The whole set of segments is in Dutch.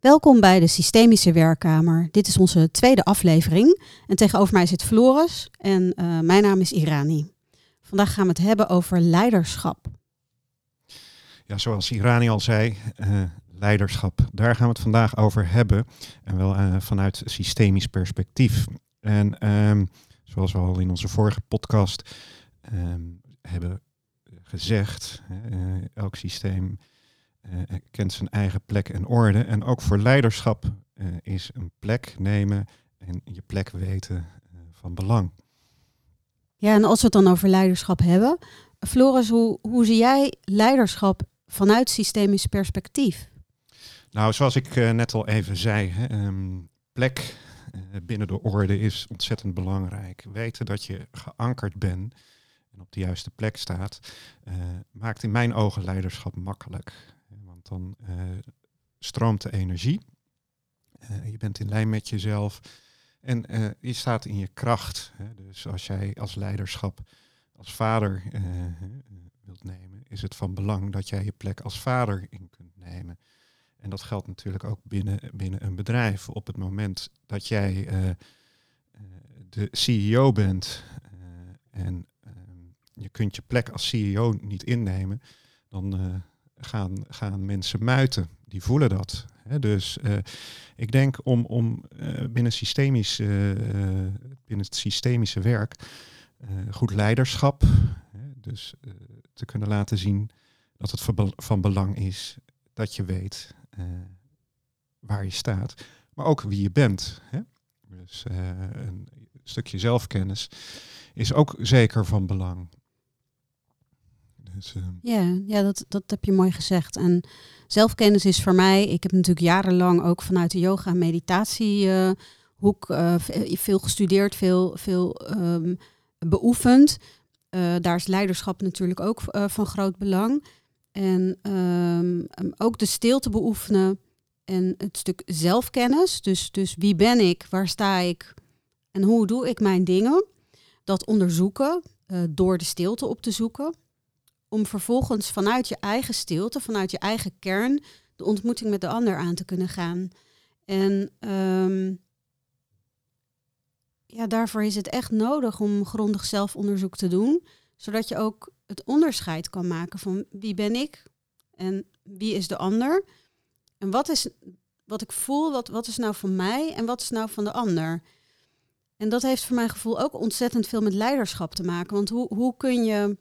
Welkom bij de Systemische Werkkamer. Dit is onze tweede aflevering. En tegenover mij zit Floris en uh, mijn naam is Irani. Vandaag gaan we het hebben over leiderschap. Ja, zoals Irani al zei, uh, leiderschap. Daar gaan we het vandaag over hebben. En wel uh, vanuit systemisch perspectief. En um, zoals we al in onze vorige podcast um, hebben gezegd, elk systeem kent zijn eigen plek en orde. En ook voor leiderschap uh, is een plek nemen en je plek weten van belang. Ja, en als we het dan over leiderschap hebben, Floris, hoe, hoe zie jij leiderschap vanuit systemisch perspectief? Nou, zoals ik net al even zei, hè, um, plek binnen de orde is ontzettend belangrijk. Weten dat je geankerd bent en op de juiste plek staat, maakt in mijn ogen leiderschap makkelijk dan uh, stroomt de energie. Uh, je bent in lijn met jezelf en uh, je staat in je kracht. Hè. Dus als jij als leiderschap, als vader wilt nemen, is het van belang dat jij je plek als vader in kunt nemen. En dat geldt natuurlijk ook binnen, binnen een bedrijf. Op het moment dat jij de CEO bent en ehm, je kunt je plek als CEO niet innemen, dan gaan, gaan mensen muiten. Die voelen dat. Dus uh, ik denk om, om uh, binnen, systemisch, uh, binnen het systemische werk goed leiderschap, dus te kunnen laten zien dat het van belang is dat je weet waar je staat, maar ook wie je bent. Dus een stukje zelfkennis is ook zeker van belang. Dus, uh... Ja, ja dat, dat heb je mooi gezegd. En zelfkennis is voor mij, ik heb natuurlijk jarenlang ook vanuit de yoga en meditatiehoek uh, veel gestudeerd, veel, veel um, beoefend. Uh, daar is leiderschap natuurlijk ook van groot belang. En um, ook de stilte beoefenen en het stuk zelfkennis. Dus, dus wie ben ik, waar sta ik en hoe doe ik mijn dingen. Dat onderzoeken door de stilte op te zoeken om vervolgens vanuit je eigen stilte, vanuit je eigen kern, de ontmoeting met de ander aan te kunnen gaan. En um, ja, daarvoor is het echt nodig om grondig zelfonderzoek te doen, zodat je ook het onderscheid kan maken van wie ben ik en wie is de ander. En wat is wat ik voel, wat, wat is nou van mij en wat is nou van de ander. En dat heeft voor mijn gevoel ook ontzettend veel met leiderschap te maken. Want hoe, hoe kun je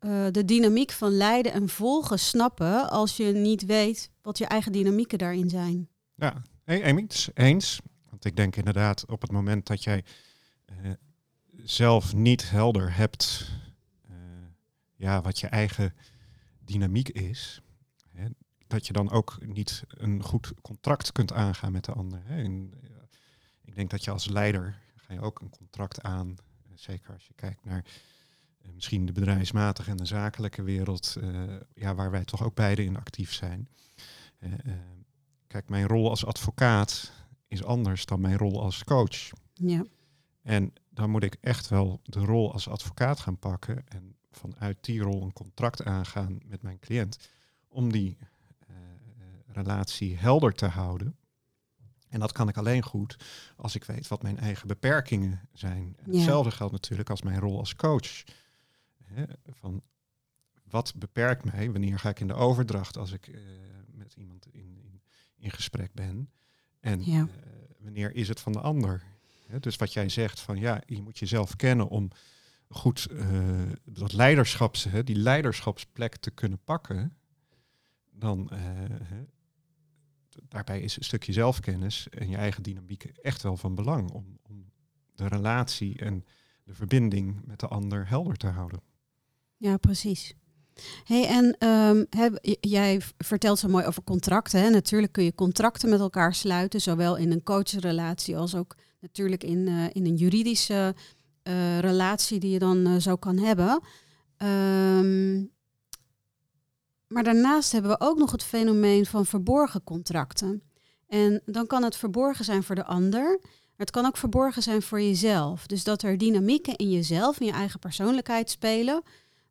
uh, de dynamiek van leiden en volgen snappen als je niet weet wat je eigen dynamieken daarin zijn. Ja, hey, eens, eens. Want ik denk inderdaad op het moment dat jij uh, zelf niet helder hebt uh, ja, wat je eigen dynamiek is, hè, dat je dan ook niet een goed contract kunt aangaan met de ander. Hè. Ik denk dat je als leider ga je ook een contract aan, zeker als je kijkt naar eh, misschien de bedrijfsmatige en de zakelijke wereld, uh, ja, waar wij toch ook beide in actief zijn. Uh, kijk, mijn rol als advocaat is anders dan mijn rol als coach. Ja. En dan moet ik echt wel de rol als advocaat gaan pakken en vanuit die rol een contract aangaan met mijn cliënt om die relatie helder te houden. En dat kan ik alleen goed als ik weet wat mijn eigen beperkingen zijn. Ja. Hetzelfde geldt natuurlijk als mijn rol als coach. Hè, van wat beperkt mij? Wanneer ga ik in de overdracht als ik uh, met iemand in, in, in, gesprek ben? En ja. uh, wanneer is het van de ander? Hè, dus wat jij zegt van ja, je moet jezelf kennen om goed uh, dat leiderschaps, hè, die leiderschapsplek te kunnen pakken. Dan daarbij is een stukje zelfkennis en je eigen dynamiek echt wel van belang om, om de relatie en de verbinding met de ander helder te houden. Ja, precies. Hey, en heb, jij vertelt zo mooi over contracten. Hè? Natuurlijk kun je contracten met elkaar sluiten, zowel in een coachrelatie als ook natuurlijk in, uh, in een juridische uh, relatie die je dan uh, zo kan hebben. Um, maar daarnaast hebben we ook nog het fenomeen van verborgen contracten. En dan kan het verborgen zijn voor de ander, het kan ook verborgen zijn voor jezelf. Dus dat er dynamieken in jezelf, in je eigen persoonlijkheid spelen,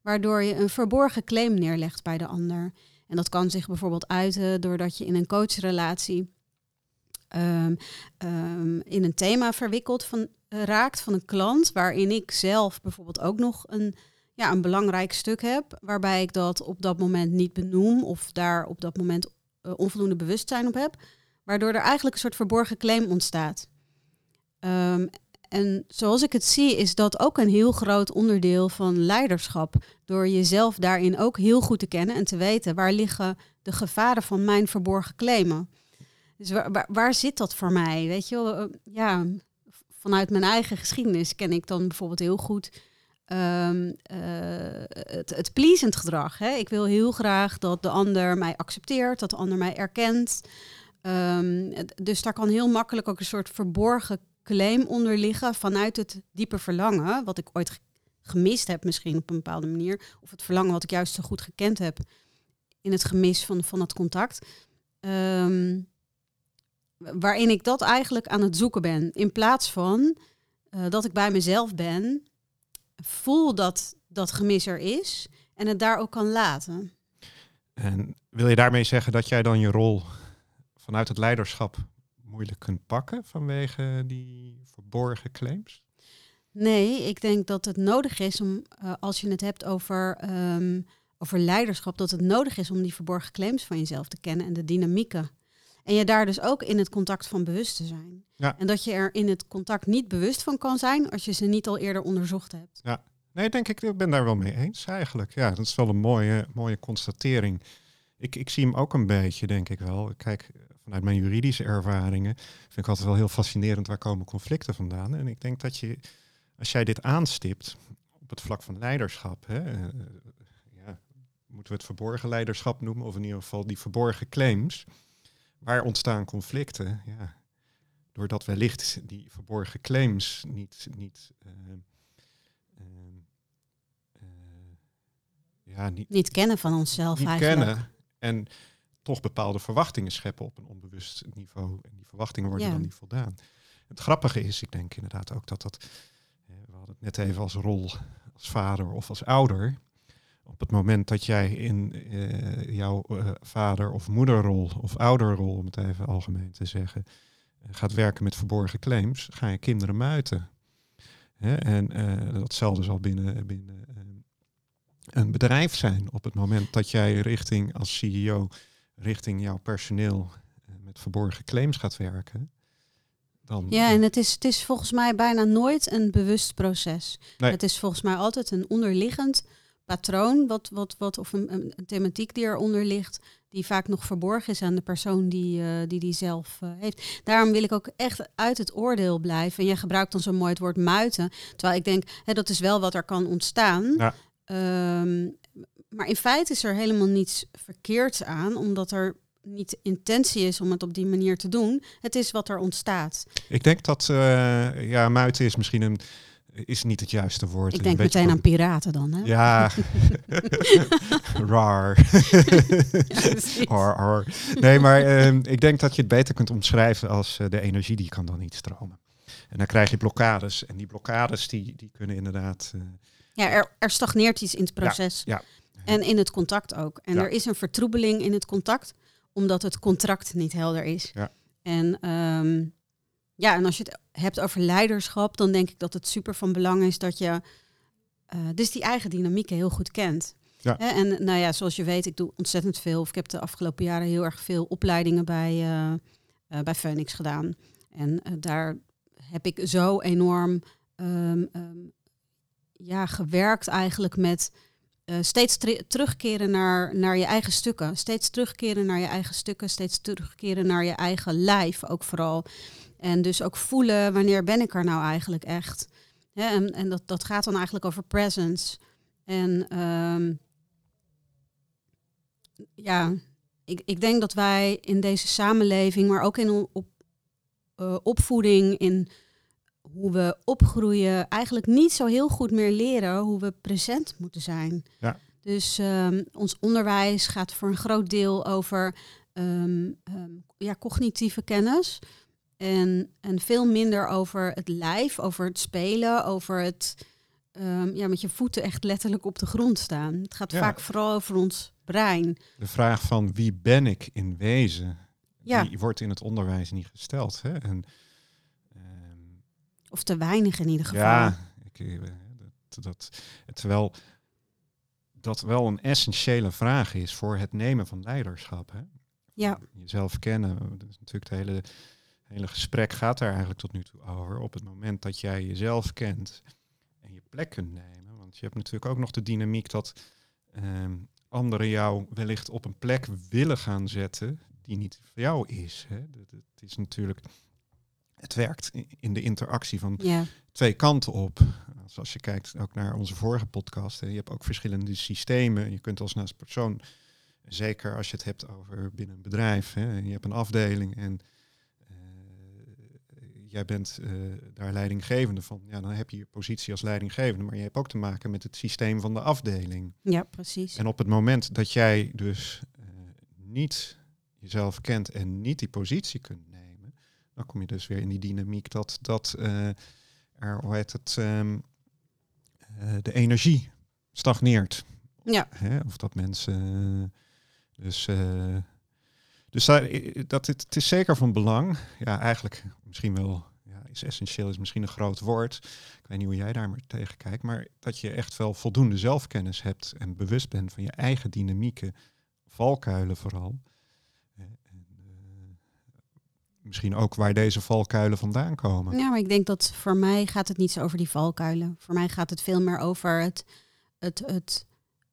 waardoor je een verborgen claim neerlegt bij de ander. En dat kan zich bijvoorbeeld uiten doordat je in een coachrelatie um, in een thema verwikkeld van, eh, raakt van een klant, waarin ik zelf bijvoorbeeld ook nog een, ja, een belangrijk stuk heb, waarbij ik dat op dat moment niet benoem of daar op dat moment uh, onvoldoende bewustzijn op heb, waardoor er eigenlijk een soort verborgen claim ontstaat. Um, en zoals ik het zie, is dat ook een heel groot onderdeel van leiderschap. Door jezelf daarin ook heel goed te kennen en te weten waar liggen de gevaren van mijn verborgen claimen. Dus waar, waar, zit dat voor mij? Weet je eh, ja, vanuit mijn eigen geschiedenis ken ik dan bijvoorbeeld heel goed um, het, het pleasend gedrag. Hè? Ik wil heel graag dat de ander mij accepteert, dat de ander mij erkent. Um, dus daar kan heel makkelijk ook een soort verborgen claim onder liggen vanuit het diepe verlangen, wat ik ooit gemist heb misschien op een bepaalde manier, of het verlangen wat ik juist zo goed gekend heb in het gemis van, van dat contact. Ehm, waarin ik dat eigenlijk aan het zoeken ben. In plaats van uh, dat ik bij mezelf ben, voel dat dat gemis er is en het daar ook kan laten. En wil je daarmee zeggen dat jij dan je rol vanuit het leiderschap moeilijk kunt pakken vanwege die verborgen claims? Nee, ik denk dat het nodig is om, uh, als je het hebt over, um, over leiderschap, dat het nodig is om die verborgen claims van jezelf te kennen en de dynamieken. En je daar dus ook in het contact van bewust te zijn. Ja. En dat je er in het contact niet bewust van kan zijn als je ze niet al eerder onderzocht hebt. Ja, nee, denk ik, ik ben daar wel mee eens eigenlijk. Ja, dat is wel een mooie, mooie constatering. Ik, ik zie hem ook een beetje, denk ik wel. Kijk, vanuit mijn juridische ervaringen vind ik altijd wel heel fascinerend waar komen conflicten vandaan. En ik denk dat je, als jij dit aanstipt op het vlak van leiderschap, hè, uh, ja, moeten we het verborgen leiderschap noemen, of in ieder geval die verborgen claims, waar ontstaan conflicten? Ja, doordat wellicht die verborgen claims niet, niet uh, ja, niet, niet kennen van onszelf niet eigenlijk. Kennen. En toch bepaalde verwachtingen scheppen op een onbewust niveau. En die verwachtingen worden dan niet voldaan. Het grappige is, ik denk inderdaad ook dat dat, we hadden het net even als rol als vader of als ouder. Op het moment dat jij in uh, jouw uh, vader- of moederrol of ouderrol, om het even algemeen te zeggen, uh, gaat werken met verborgen claims, ga je kinderen muiten. Hè? En datzelfde zal binnen, binnen een bedrijf zijn. Op het moment dat jij richting als CEO richting jouw personeel eh, met verborgen claims gaat werken. Dan, ja, en het is, het is volgens mij bijna nooit een bewust proces. Het is volgens mij altijd een onderliggend patroon, wat, wat, wat, of een, een, thematiek die eronder ligt, die vaak nog verborgen is aan de persoon die uh, die, die zelf uh, heeft. Daarom wil ik ook echt uit het oordeel blijven. En jij gebruikt dan zo mooi het woord muiten. Terwijl ik denk, hè, dat is wel wat er kan ontstaan. Ja. Um, maar in feite is er helemaal niets verkeerds aan, omdat er niet intentie is om het op die manier te doen. Het is wat er ontstaat. Ik denk dat, uh, ja, muiten is misschien een, is niet het juiste woord. Ik denk meteen aan piraten dan, hè? Ja, raar. har, Nee, maar uh, ik denk dat je het beter kunt omschrijven als uh, de energie die kan dan niet stromen. En dan krijg je blokkades. En die blokkades die, die kunnen inderdaad... Uh, ja, er, er stagneert iets in het proces. Ja, ja. En in het contact ook. En er is een vertroebeling in het contact, omdat het contract niet helder is. Ja. En um, ja, en als je het hebt over leiderschap, dan denk ik dat het super van belang is dat je uh, dus die eigen dynamieken heel goed kent. Ja. En nou ja, zoals je weet, ik doe ontzettend veel. Of ik heb de afgelopen jaren heel erg veel opleidingen bij, uh, uh, bij Phoenix gedaan. En daar heb ik zo enorm um, um, ja, gewerkt eigenlijk met uh, steeds terugkeren naar, naar je eigen stukken. Steeds terugkeren naar je eigen stukken. Steeds terugkeren naar je eigen lijf ook vooral. En dus ook voelen wanneer ben ik er nou eigenlijk echt. en en dat, dat gaat dan eigenlijk over presence. En um, ja, ik, ik denk dat wij in deze samenleving, maar ook in op, uh, opvoeding, in hoe we opgroeien, eigenlijk niet zo heel goed meer leren hoe we present moeten zijn. Ja. Dus um, ons onderwijs gaat voor een groot deel over um, um, ja, cognitieve kennis. En, en veel minder over het lijf, over het spelen, over het ja, met je voeten echt letterlijk op de grond staan. Het gaat vaak vooral over ons brein. De vraag van wie ben ik in wezen, Ja. die wordt in het onderwijs niet gesteld. Hè? En, ehm, Of te weinig in ieder geval. ja, ik, eh, dat, dat, terwijl dat wel een essentiële vraag is voor het nemen van leiderschap. Hè? Ja. Jezelf kennen. Dat is natuurlijk het hele, hele gesprek gaat daar eigenlijk tot nu toe over. Op het moment dat jij jezelf kent en je plek kunt nemen. Want je hebt natuurlijk ook nog de dynamiek dat ehm, anderen jou wellicht op een plek willen gaan zetten die niet voor jou is. Hè? Dat- Het is natuurlijk, het werkt in de interactie van twee kanten op. Als, als je kijkt ook naar onze vorige podcast, hè, je hebt ook verschillende systemen. Je kunt als naast persoon, zeker als je het hebt over binnen een bedrijf, hè, je hebt een afdeling en eh, jij bent eh, daar leidinggevende van. Ja, dan heb je je positie als leidinggevende, maar je hebt ook te maken met het systeem van de afdeling. ja, precies. En op het moment dat jij dus eh, niet jezelf kent en niet die positie kunt dan kom je dus weer in die dynamiek dat, dat eh, er, hoe heet het, ehm, eh, de energie stagneert. Ja. Hè? Of dat mensen. eh, dus dus daar, dat het, het is zeker van belang. Ja, eigenlijk misschien wel. Is essentieel is misschien een groot woord. Ik weet niet hoe jij daar maar tegen kijkt. Maar dat je echt wel voldoende zelfkennis hebt en bewust bent van je eigen dynamieken, valkuilen vooral. En, misschien ook waar deze valkuilen vandaan komen. Ja, maar ik denk dat voor mij gaat het niet zo over die valkuilen. Voor mij gaat het veel meer over het, het, het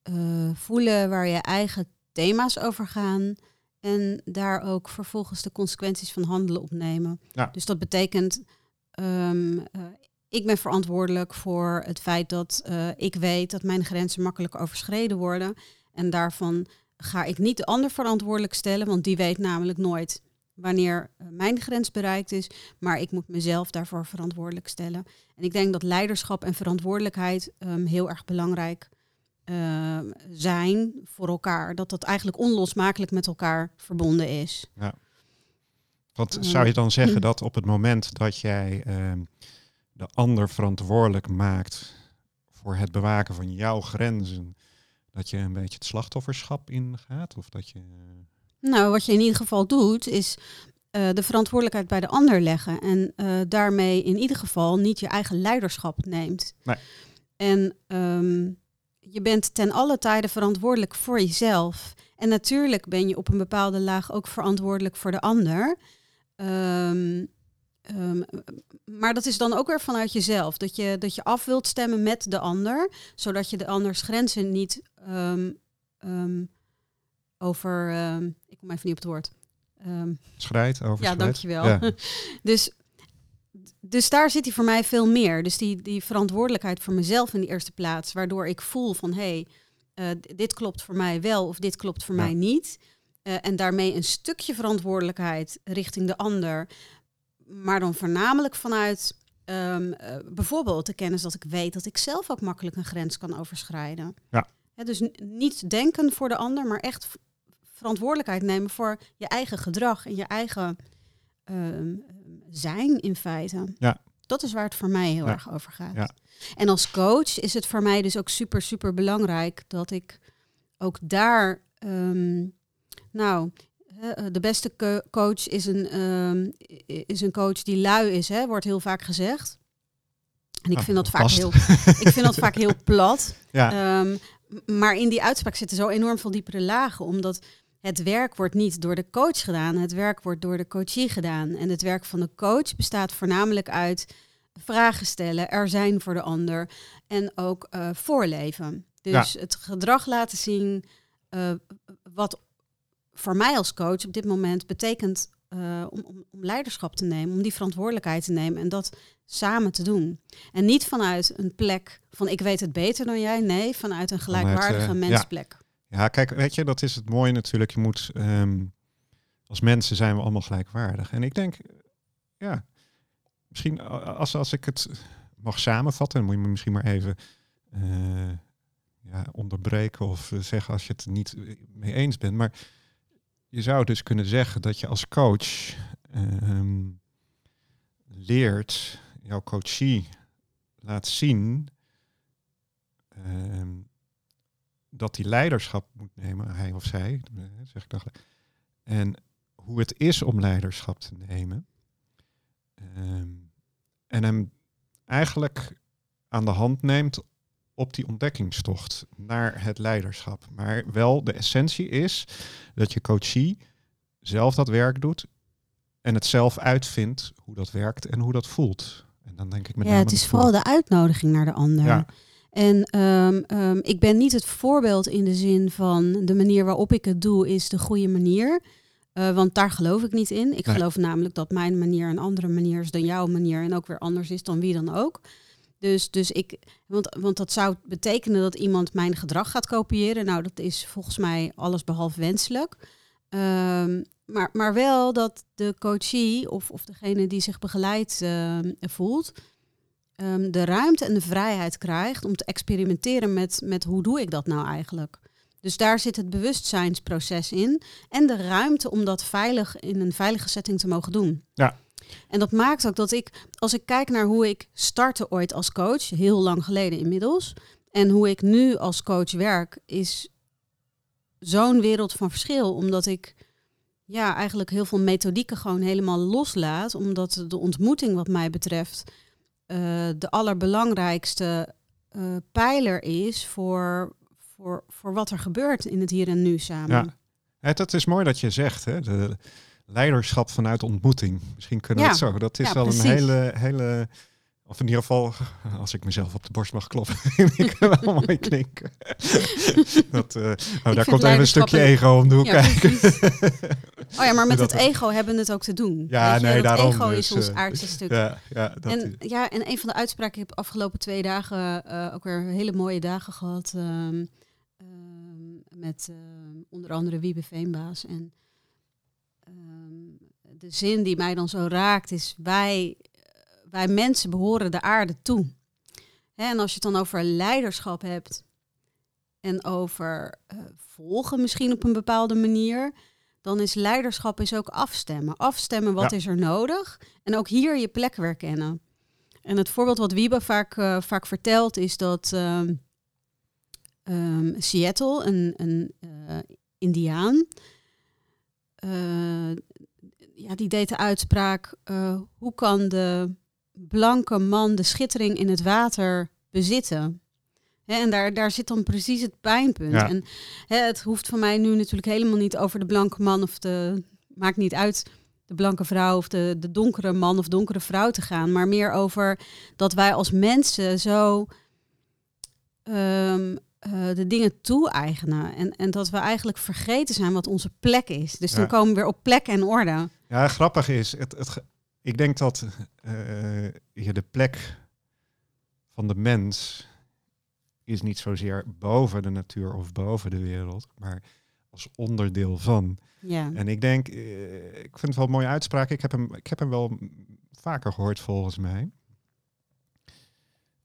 eh, voelen waar je eigen thema's over gaan. En daar ook vervolgens de consequenties van handelen opnemen. Ja. Dus dat betekent, ehm, eh, ik ben verantwoordelijk voor het feit dat eh, ik weet dat mijn grenzen makkelijk overschreden worden. En daarvan ga ik niet de ander verantwoordelijk stellen, want die weet namelijk nooit wanneer eh, mijn grens bereikt is. Maar ik moet mezelf daarvoor verantwoordelijk stellen. En ik denk dat leiderschap en verantwoordelijkheid ehm, heel erg belangrijk ehm, zijn voor elkaar. Dat dat eigenlijk onlosmakelijk met elkaar verbonden is. Want Mm. zou je dan zeggen dat op het moment dat jij ehm, de ander verantwoordelijk maakt voor het bewaken van jouw grenzen, dat je een beetje het slachtofferschap ingaat? Of dat je. Nou, wat je in ieder geval doet, is eh, de verantwoordelijkheid bij de ander leggen. En eh, daarmee in ieder geval niet je eigen leiderschap neemt. Nee. En ehm, je bent ten alle tijde verantwoordelijk voor jezelf. En natuurlijk ben je op een bepaalde laag ook verantwoordelijk voor de ander. Ehm, ehm, maar dat is dan ook weer vanuit jezelf. Dat je, dat je af wilt stemmen met de ander, zodat je de anders grenzen niet over. ehm, ik kom even niet op het woord. Schrijdt over ja, dankjewel. Ja. dus, dus daar zit hij voor mij veel meer. Dus die, die verantwoordelijkheid voor mezelf in de eerste plaats, waardoor ik voel van hé, hey, eh, dit klopt voor mij wel of dit klopt voor Ja. mij niet. Eh, en daarmee een stukje verantwoordelijkheid richting de ander, maar dan voornamelijk vanuit ehm, eh, bijvoorbeeld de kennis dat ik weet dat ik zelf ook makkelijk een grens kan overschrijden. Ja. Hè, dus niet denken voor de ander, maar echt verantwoordelijkheid nemen voor je eigen gedrag en je eigen ehm, zijn in feite. Ja. Dat is waar het voor mij heel Ja. erg over gaat. Ja. En als coach is het voor mij dus ook super, super belangrijk dat ik ook daar, ehm, nou, hè, eh, de beste co- coach is een, ehm, is een coach die lui is, hè, wordt heel vaak gezegd. En ik Ah, vind dat vaak heel, ik vind dat vaak heel plat. Ja, maar in die uitspraak zitten zo enorm veel diepere lagen, omdat het werk wordt niet door de coach gedaan, het werk wordt door de coachie gedaan. En het werk van de coach bestaat voornamelijk uit vragen stellen, er zijn voor de ander en ook eh, voorleven. Dus het gedrag laten zien eh, wat voor mij als coach op dit moment betekent eh, om, om, om leiderschap te nemen, om die verantwoordelijkheid te nemen en dat samen te doen. En niet vanuit een plek van ik weet het beter dan jij, nee, vanuit een gelijkwaardige eh, ja. Ja, kijk, weet je, dat is het mooie natuurlijk. Je moet, ehm, als mensen zijn we allemaal gelijkwaardig. En ik denk, ja, misschien als, als ik het mag samenvatten, dan moet je me misschien maar even eh, ja, onderbreken of eh, zeggen als je het niet mee eens bent. Maar je zou dus kunnen zeggen dat je als coach ehm, leert, jouw coachie laat zien ehm, dat hij leiderschap moet nemen, hij of zij, eh, zeg ik dan. En hoe het is om leiderschap te nemen. Ehm, en hem eigenlijk aan de hand neemt op die ontdekkingstocht naar het leiderschap. Maar wel de essentie is dat je coachie zelf dat werk doet en het zelf uitvindt hoe dat werkt en hoe dat voelt. En dan denk ik met ja, het is vooral de uitnodiging naar de ander. Ja. En ehm, ehm, ik ben niet het voorbeeld in de zin van de manier waarop ik het doe is de goede manier. Uh, want daar geloof ik niet in. Ik geloof namelijk dat mijn manier een andere manier is dan jouw manier en ook weer anders is dan wie dan ook. Dus, dus ik, want, want dat zou betekenen dat iemand mijn gedrag gaat kopiëren. Nou, dat is volgens mij alles behalve wenselijk. Um, maar, maar wel dat de coachie of, of degene die zich begeleid uh, voelt, um, de ruimte en de vrijheid krijgt om te experimenteren met, met hoe doe ik dat nou eigenlijk. Dus daar zit het bewustzijnsproces in en de ruimte om dat veilig in een veilige setting te mogen doen. Ja. En dat maakt ook dat ik, als ik kijk naar hoe ik startte ooit als coach, heel lang geleden inmiddels, en hoe ik nu als coach werk, is zo'n wereld van verschil. Omdat ik ja, eigenlijk heel veel methodieken gewoon helemaal loslaat. Omdat de ontmoeting wat mij betreft de allerbelangrijkste uh, pijler is voor, voor, voor wat er gebeurt in het hier en nu samen. Ja, dat is mooi dat je zegt. Hè? De leiderschap vanuit ontmoeting. Misschien kunnen we het zo. Dat is ja, wel een hele, hele of in ieder geval, als ik mezelf op de borst mag kloppen, vind ik wel mooi klinken. dat, uh, oh, daar komt even een stukje ego om de hoek kijken. Oh ja, maar met het ego hebben we het ook te doen. Ja, nee, daarom. ego dus, is ons uh, aardse stuk. Ja, ja, dat en, ja, en een van de uitspraken, ik heb afgelopen twee dagen uh, ook weer hele mooie dagen gehad. Um, met onder andere Wiebe Veenbaas. En um, de zin die mij dan zo raakt is, wij wij mensen behoren de aarde toe. Hè, en als je het dan over leiderschap hebt en over uh, volgen misschien op een bepaalde manier, dan is leiderschap is ook afstemmen. Afstemmen wat is er nodig en ook hier je plek weer kennen. En het voorbeeld wat Wiebe vaak, uh, vaak vertelt is dat um, Seattle, een, een uh, indiaan, ja, die deed de uitspraak, hoe kan de blanke man de schittering in het water bezitten. En daar, daar zit dan precies het pijnpunt. En het hoeft voor mij nu natuurlijk helemaal niet over de blanke man of de. Maakt niet uit de blanke vrouw of de, de donkere man of donkere vrouw te gaan. Maar meer over dat wij als mensen zo um, de dingen toe-eigenen. En, en dat we eigenlijk vergeten zijn wat onze plek is. Dus dan komen we weer op plek en orde. Ja, grappig is, het, het, ik denk dat uh, je de plek van de mens is niet zozeer boven de natuur of boven de wereld, maar als onderdeel van. Ja. En ik denk, uh, ik vind het wel een mooie uitspraak. Ik heb hem, ik heb hem wel vaker gehoord volgens mij.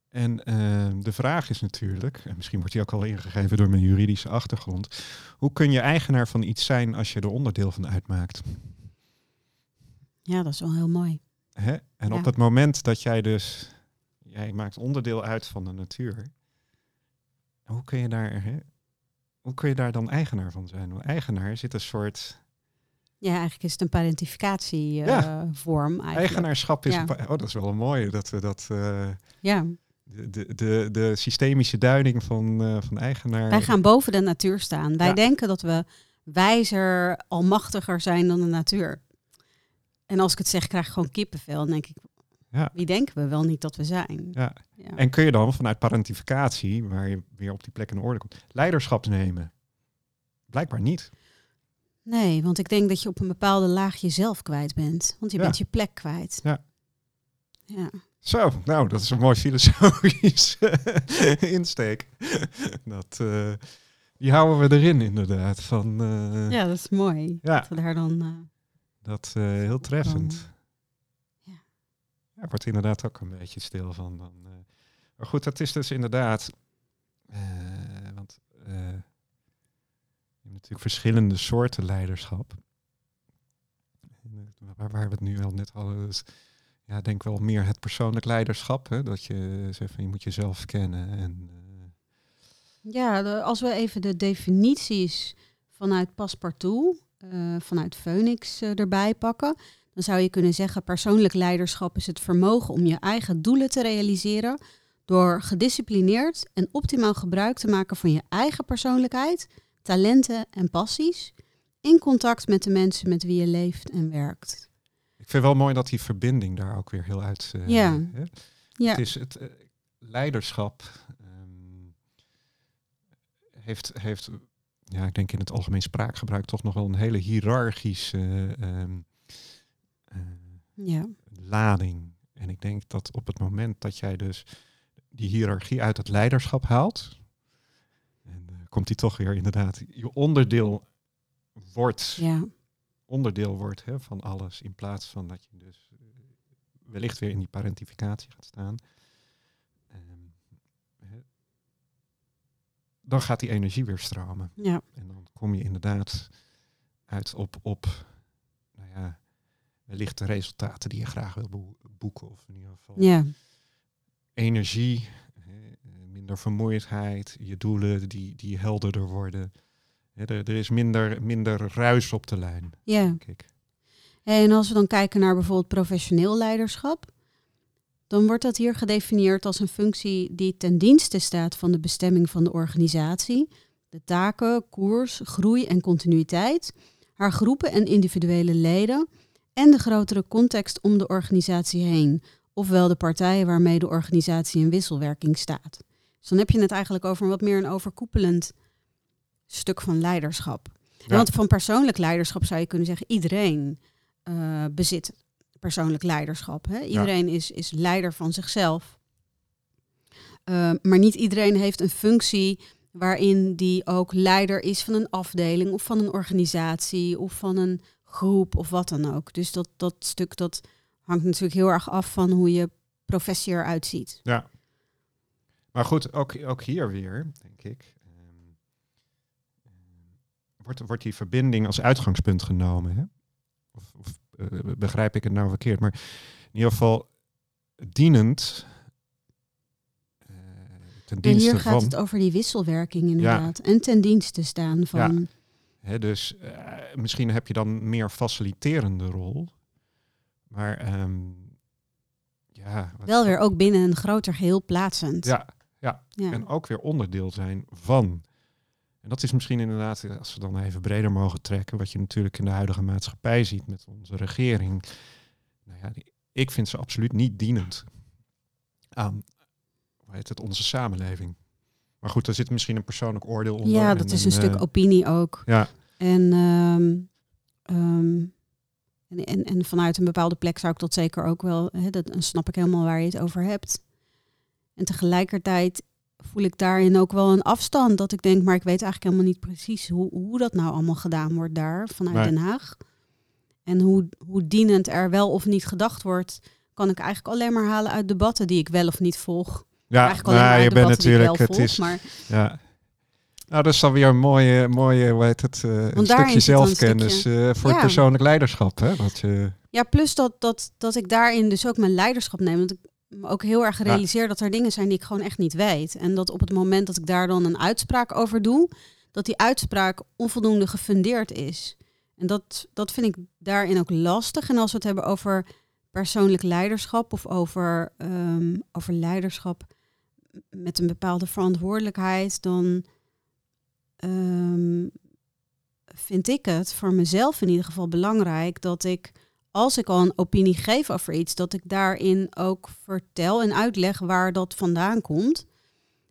En uh, de vraag is natuurlijk, en misschien wordt die ook al ingegeven door mijn juridische achtergrond, hoe kun je eigenaar van iets zijn als je er onderdeel van uitmaakt? Ja, dat is wel heel mooi. Hè? En op het moment dat jij dus, jij maakt onderdeel uit van de natuur, hoe kun je daar, hè? hoe kun je daar dan eigenaar van zijn? Eigenaar zit een soort. Ja, eigenlijk is het een parentificatievorm. Uh, ja. Eigenaarschap is. Ja. Een oh, dat is wel een mooie dat we dat. Uh, ja. De, de, de, de, systemische duiding van, uh, van eigenaar. Wij gaan boven de natuur staan. Wij denken dat we wijzer, almachtiger zijn dan de natuur. En als ik het zeg, krijg ik gewoon kippenvel. Dan denk ik, ja. wie denken we wel niet dat we zijn? Ja. ja. En kun je dan vanuit parentificatie, waar je weer op die plek in orde komt, leiderschap nemen? Blijkbaar niet. Nee, want ik denk dat je op een bepaalde laag jezelf kwijt bent. Want je bent je plek kwijt. Ja. ja. Zo, nou, dat is een mooi filosofisch insteek. dat, uh, die houden we erin inderdaad. Van, uh, ja, dat is mooi. Ja. Dat we daar dan... Uh, dat heel treffend. Wordt inderdaad ook een beetje stil van. Dan, uh, maar goed, dat is dus inderdaad. Uh, want je hebt natuurlijk verschillende soorten leiderschap. Waar, we het nu al net hadden. Dus, ja, denk wel meer het persoonlijk leiderschap. Hè? Dat je zegt van je moet jezelf kennen en Ja, als we even de definities vanuit Paspartout, vanuit Phoenix erbij pakken, dan zou je kunnen zeggen: persoonlijk leiderschap is het vermogen om je eigen doelen te realiseren door gedisciplineerd en optimaal gebruik te maken van je eigen persoonlijkheid, talenten en passies in contact met de mensen met wie je leeft en werkt. Ik vind wel mooi dat die verbinding daar ook weer heel uit. Uh, ja. Hè? ja. Het is het uh, leiderschap um, heeft, heeft, ja, ik denk in het algemeen spraakgebruik toch nog wel een hele hiërarchische um, uh, ja. lading. En ik denk dat op het moment dat jij dus die hiërarchie uit het leiderschap haalt, en komt die toch weer inderdaad je onderdeel wordt, ja. onderdeel wordt hè, van alles, in plaats van dat je dus uh, wellicht weer in die parentificatie gaat staan. Um, hè, dan gaat die energie weer stromen. Ja. En dan kom je inderdaad uit op, op nou ja, wellicht de resultaten die je graag wil boeken. Of in ieder geval ja. energie, minder vermoeidheid, je doelen die, die helderder worden er, er, is minder, minder ruis op de lijn. Ja. Denk ik. En als we dan kijken naar bijvoorbeeld professioneel leiderschap, dan wordt dat hier gedefinieerd als een functie die ten dienste staat van de bestemming van de organisatie, de taken, koers, groei en continuïteit, haar groepen en individuele leden en de grotere context om de organisatie heen, ofwel de partijen waarmee de organisatie in wisselwerking staat. Dus dan heb je het eigenlijk over wat meer een overkoepelend stuk van leiderschap. Want van persoonlijk leiderschap zou je kunnen zeggen, iedereen uh, bezit persoonlijk leiderschap. Hè? Iedereen is, is leider van zichzelf. Uh, maar niet iedereen heeft een functie waarin die ook leider is van een afdeling of van een organisatie of van een groep of wat dan ook. Dus dat, dat stuk dat hangt natuurlijk heel erg af van hoe je professie eruit ziet. Ja. Maar goed, ook, ook hier weer, denk ik wordt, wordt die verbinding als uitgangspunt genomen? Hè? Of, of uh, begrijp ik het nou verkeerd? Maar in ieder geval dienend. Uh, ten dienste en hier gaat van, het over die wisselwerking inderdaad. Ja. En ten dienste staan van... Ja. Dus uh, misschien heb je dan meer faciliterende rol. Maar um, ja... Wel weer ook binnen een groter geheel plaatsend. Ja, ja. ja. En ook weer onderdeel zijn van. En dat is misschien inderdaad, eh, als we dan even breder mogen trekken, wat je natuurlijk in de huidige maatschappij ziet met onze regering. Nou ja, ik vind ze absoluut niet dienend aan hoe heet het, onze samenleving. Maar goed, daar zit misschien een persoonlijk oordeel onder. Ja, dat is een, stuk uh, opinie ook. Ja. En, um, um, en, en, en, vanuit een bepaalde plek zou ik dat zeker ook wel, hè, dat dan snap ik helemaal waar je het over hebt. En tegelijkertijd voel ik daarin ook wel een afstand. Dat ik denk, maar ik weet eigenlijk helemaal niet precies hoe, hoe dat nou allemaal gedaan wordt daar vanuit Den Haag. En hoe, hoe dienend er wel of niet gedacht wordt, kan ik eigenlijk alleen maar halen uit debatten die ik wel of niet volg. Ja, eigenlijk alleen nou, je bent natuurlijk, het is, maar, ja. Nou, dat is dan weer een mooie, mooie hoe heet het, uh, een stukje zelfkennis uh, voor ja. persoonlijk leiderschap. Hè? Wat je... Ja, plus dat, dat, dat ik daarin dus ook mijn leiderschap neem. Want ik me ook heel erg realiseer dat er dingen zijn die ik gewoon echt niet weet. En dat op het moment dat ik daar dan een uitspraak over doe, dat die uitspraak onvoldoende gefundeerd is. En dat, dat vind ik daarin ook lastig. En als we het hebben over persoonlijk leiderschap of over, ehm, over leiderschap met een bepaalde verantwoordelijkheid, dan um, vind ik het voor mezelf in ieder geval belangrijk dat ik als ik al een opinie geef over iets, dat ik daarin ook vertel en uitleg waar dat vandaan komt.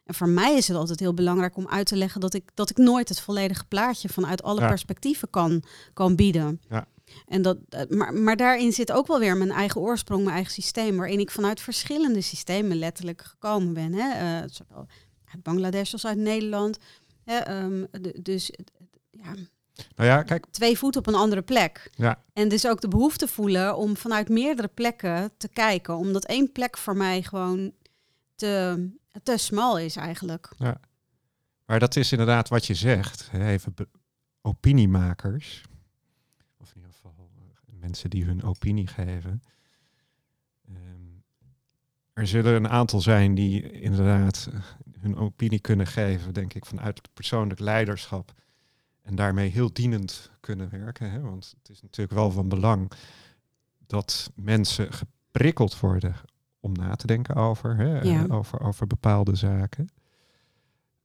En voor mij is het altijd heel belangrijk om uit te leggen dat ik, dat ik nooit het volledige plaatje vanuit alle perspectieven kan, kan bieden. Ja. En dat, eh, maar, maar daarin zit ook wel weer mijn eigen oorsprong, mijn eigen systeem, waarin ik vanuit verschillende systemen letterlijk gekomen ben. Hè? Uh, zowel uit Bangladesh als uit Nederland. Hè? Um, dus ja, nou ja, kijk. Twee voeten op een andere plek. Ja. En dus ook de behoefte voelen om vanuit meerdere plekken te kijken. Omdat één plek voor mij gewoon te, te smal is eigenlijk. Ja. Maar dat is inderdaad wat je zegt. Even opiniemakers. Of in ieder geval eh, mensen die hun opinie geven. Ehm, er zullen een aantal zijn die inderdaad hun opinie kunnen geven, denk ik, vanuit het persoonlijk leiderschap. En daarmee heel dienend kunnen werken. Hè? Want het is natuurlijk wel van belang dat mensen geprikkeld worden om na te denken over, hè? Ja. over, over bepaalde zaken.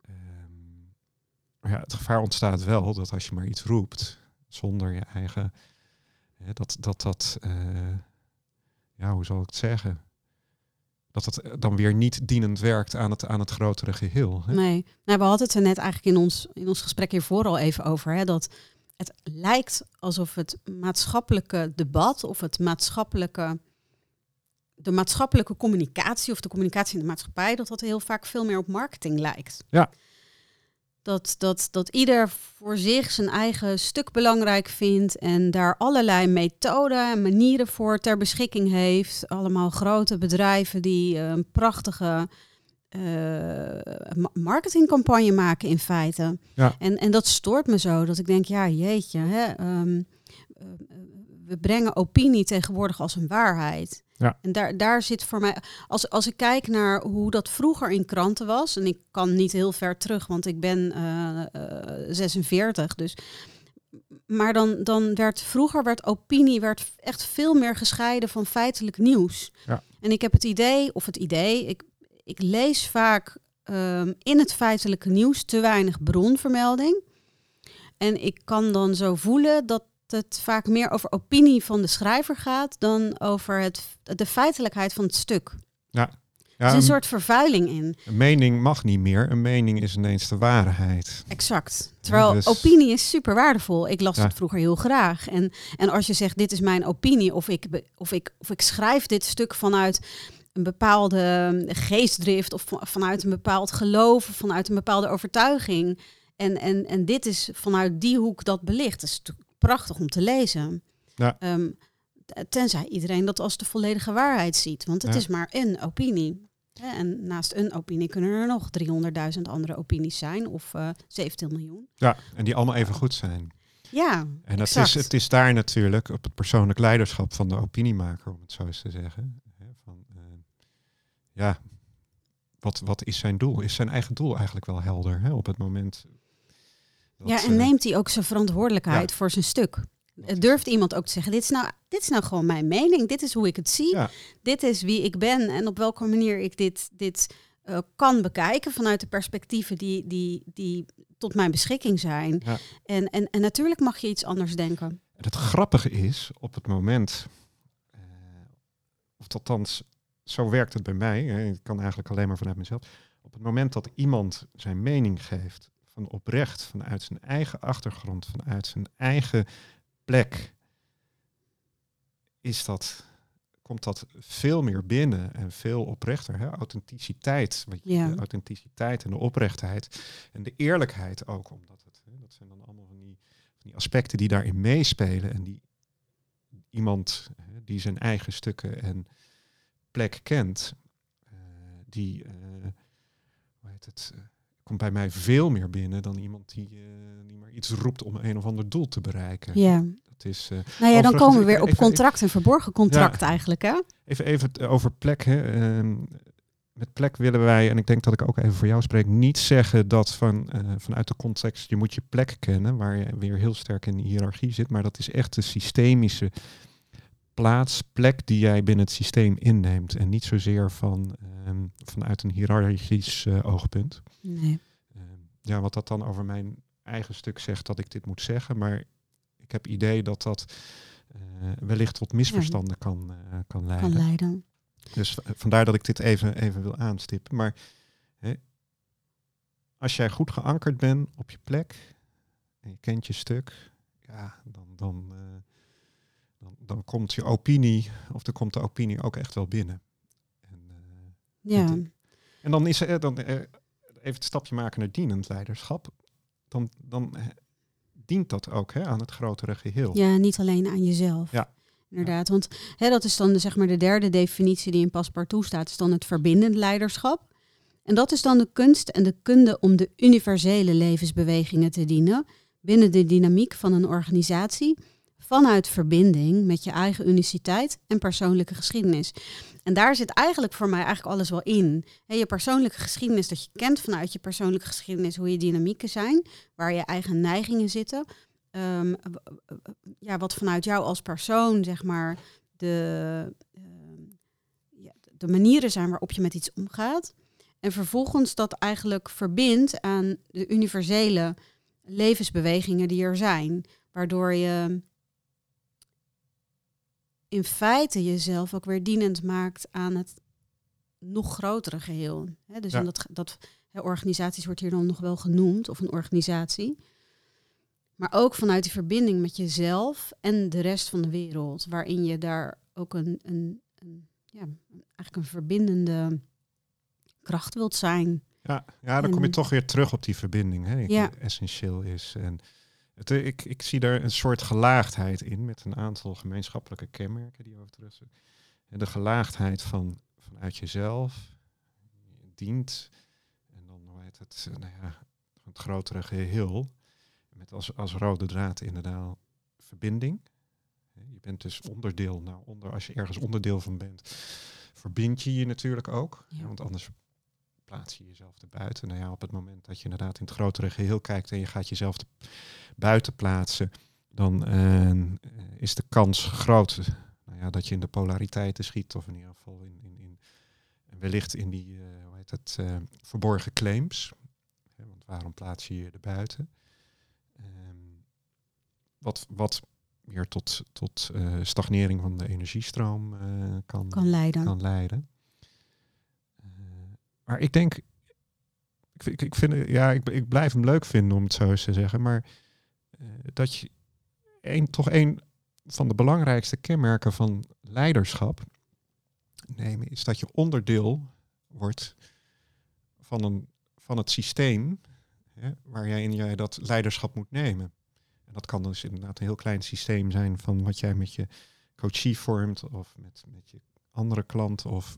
Um, ja, het gevaar ontstaat wel dat als je maar iets roept zonder je eigen, hè, dat dat, dat uh, ja, hoe zal ik het zeggen? Dat het eh, dan weer niet dienend werkt aan het, aan het grotere geheel. Hè? Nee, nou, we hadden het er net eigenlijk in ons, in ons gesprek hiervoor al even over. Hè, dat het lijkt alsof het maatschappelijke debat of het maatschappelijke, de maatschappelijke communicatie of de communicatie in de maatschappij, dat dat heel vaak veel meer op marketing lijkt. Ja. Dat, dat, dat ieder voor zich zijn eigen stuk belangrijk vindt en daar allerlei methoden en manieren voor ter beschikking heeft. Allemaal grote bedrijven die een prachtige uh, marketingcampagne maken in feite. Ja. En, en dat stoort me zo, dat ik denk, ja jeetje, hè, ehm, eh, we brengen opinie tegenwoordig als een waarheid. Ja. En daar, daar zit voor mij, als, als ik kijk naar hoe dat vroeger in kranten was, en ik kan niet heel ver terug, want ik ben uh, uh, 46, dus. Maar dan, dan werd vroeger werd opinie werd echt veel meer gescheiden van feitelijk nieuws. Ja. En ik heb het idee, of het idee, ik, ik lees vaak um, in het feitelijke nieuws te weinig bronvermelding. En ik kan dan zo voelen dat het vaak meer over opinie van de schrijver gaat dan over het, de feitelijkheid van het stuk. Ja. Ja, er is een soort vervuiling in. Een mening mag niet meer. Een mening is ineens de waarheid. Exact. Terwijl dus- opinie is super waardevol. Ik las het vroeger heel graag. En, en als je zegt, dit is mijn opinie, of ik, of, ik, of ik schrijf dit stuk vanuit een bepaalde geestdrift, of vanuit een bepaald geloof, of vanuit een bepaalde overtuiging. En, en, en dit is vanuit die hoek dat belicht. Dat is prachtig om te lezen. Ja. Ehm, tenzij iedereen dat als de volledige waarheid ziet. Want het is maar een opinie. En naast een opinie kunnen er nog 300.000 andere opinies zijn. Of uh, eh, 17 miljoen. Ja, en die allemaal even goed zijn. Ja, En het is, het is daar natuurlijk op het persoonlijk leiderschap van de opiniemaker, om het zo eens te zeggen. Van, uh, ja, wat, wat is zijn doel? Is zijn eigen doel eigenlijk wel helder hè, op het moment ja, en neemt hij ook zijn verantwoordelijkheid voor zijn stuk? Durft iemand ook te zeggen, dit is, nou, dit is nou gewoon mijn mening, dit is hoe ik het zie, dit is wie ik ben en op welke manier ik dit, dit uh, kan bekijken vanuit de perspectieven die, die, die tot mijn beschikking zijn. Ja. En, en, en natuurlijk mag je iets anders denken. En het grappige is, op het moment, uh, of althans, zo werkt het bij mij, hè, ik kan eigenlijk alleen maar vanuit mezelf, op het moment dat iemand zijn mening geeft van oprecht, vanuit zijn eigen achtergrond, vanuit zijn eigen plek, is dat, komt dat veel meer binnen en veel oprechter. Hè? Authenticiteit, ja. de authenticiteit en de oprechtheid en de eerlijkheid ook, omdat het, hè, dat zijn dan allemaal van die, van die aspecten die daarin meespelen en die iemand hè, die zijn eigen stukken en plek kent, uh, die, uh, hoe heet het, uh, komt bij mij veel meer binnen dan iemand die, uh, die maar iets roept om een of ander doel te bereiken. Ja. Dat is, uh, nou ja, dan komen we weer op contract en verborgen contract eigenlijk. Hè? Even, even over plek. Hè. Uh, met plek willen wij, en ik denk dat ik ook even voor jou spreek, niet zeggen dat van, vanuit de context je moet je plek kennen, waar je weer heel sterk in de hiërarchie zit. Maar dat is echt de systemische plaats, plek die jij binnen het systeem inneemt. En niet zozeer van, um, vanuit een hiërarchisch uh, oogpunt. Nee. Um, ja, wat dat dan over mijn eigen stuk zegt dat ik dit moet zeggen. Maar ik heb idee dat dat uh, wellicht tot misverstanden ja. kan, kan leiden. Kan leiden. Dus vandaar dat ik dit even, even wil aanstippen. Maar hè, als jij goed geankerd bent op je plek en je kent je stuk, ja, dan, dan, uh, dan, komt je opinie, of dan komt de opinie ook echt wel binnen. En, ja. En dan is er dan even het stapje maken naar dienend leiderschap. Dan, dan dient dat ook hè, aan het grotere geheel. Ja, niet alleen aan jezelf. Ja. Inderdaad, want hè, dat is dan de, zeg maar de derde definitie die in Paspartout staat, is dan het verbindend leiderschap. En dat is dan de kunst en de kunde om de universele levensbewegingen te dienen binnen de dynamiek van een organisatie vanuit verbinding met je eigen uniciteit en persoonlijke geschiedenis. En daar zit eigenlijk voor mij eigenlijk alles wel in. je persoonlijke geschiedenis, dat je kent vanuit je persoonlijke geschiedenis hoe je dynamieken zijn, waar je eigen neigingen zitten. Ehm, ja, wat vanuit jou als persoon, zeg maar, de, ehm, ja, de manieren zijn waarop je met iets omgaat. En vervolgens dat eigenlijk verbindt aan de universele levensbewegingen die er zijn. Waardoor je in feite jezelf ook weer dienend maakt aan het nog grotere geheel. dus ja. dat, dat organisaties wordt hier dan nog wel genoemd, of een organisatie. Maar ook vanuit die verbinding met jezelf en de rest van de wereld, waarin je daar ook een, een, een ja, eigenlijk een verbindende kracht wilt zijn. Ja, ja dan kom je toch weer terug op die verbinding, hè, die essentieel is. En het, ik, ik zie daar een soort gelaagdheid in met een aantal gemeenschappelijke kenmerken die over terug En de gelaagdheid van, vanuit jezelf, dient, en dan hoe heet het, nou ja, het grotere geheel. Met als, als rode draad inderdaad verbinding. Je bent dus onderdeel. Nou, onder, als je ergens onderdeel van bent, verbind je je natuurlijk ook. Want anders plaats je jezelf erbuiten. Nou ja, op het moment dat je inderdaad in het grotere geheel kijkt en je gaat jezelf buiten plaatsen, dan uh, is de kans groot nou ja, dat je in de polariteiten schiet, of in ieder geval in, in, in wellicht in die, uh, hoe heet het, uh, verborgen claims. want waarom plaats je je erbuiten? Um, wat, wat meer tot, tot stagnering van de energiestroom kan, kan leiden. Kan leiden. Maar ik denk, ik, ik, vind, ja, ik, ik blijf hem leuk vinden om het zo eens te zeggen, maar uh, dat je een, toch een van de belangrijkste kenmerken van leiderschap nemen is dat je onderdeel wordt van, een, van het systeem hè, waarin jij dat leiderschap moet nemen. En dat kan dus inderdaad een heel klein systeem zijn van wat jij met je coachie vormt of met, met je andere klant of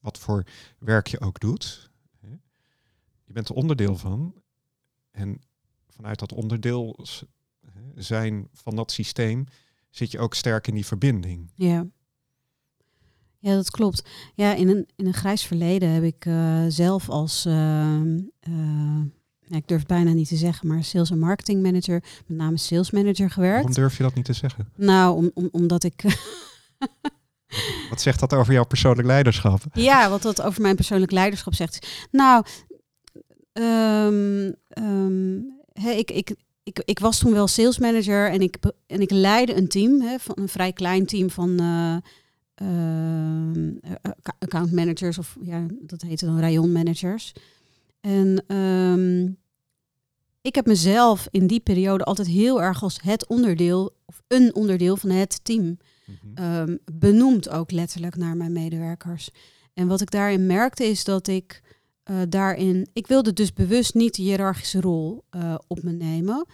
wat voor werk je ook doet. Je bent er onderdeel van. En vanuit dat onderdeel zijn van dat systeem zit je ook sterk in die verbinding. Ja. Ja, dat klopt. Ja, in een, in een grijs verleden heb ik uh, zelf als, uh, uh, ik durf het bijna niet te zeggen, maar sales en marketing manager, met name sales manager gewerkt. Waarom durf je dat niet te zeggen? Nou, om, om, omdat ik Wat zegt dat over jouw persoonlijk leiderschap? Ja, wat dat over mijn persoonlijk leiderschap zegt. Nou, um, ik, ik, ik, ik was toen wel sales manager en ik, en ik leidde een team, van een vrij klein team van uh, account managers of ja, dat heette dan rayon managers. En ik heb mezelf in die periode altijd heel erg als het onderdeel of een onderdeel van het team um, benoemd ook letterlijk naar mijn medewerkers. En wat ik daarin merkte is dat ik uh, daarin, ik wilde dus bewust niet de hiërarchische rol uh, op me nemen,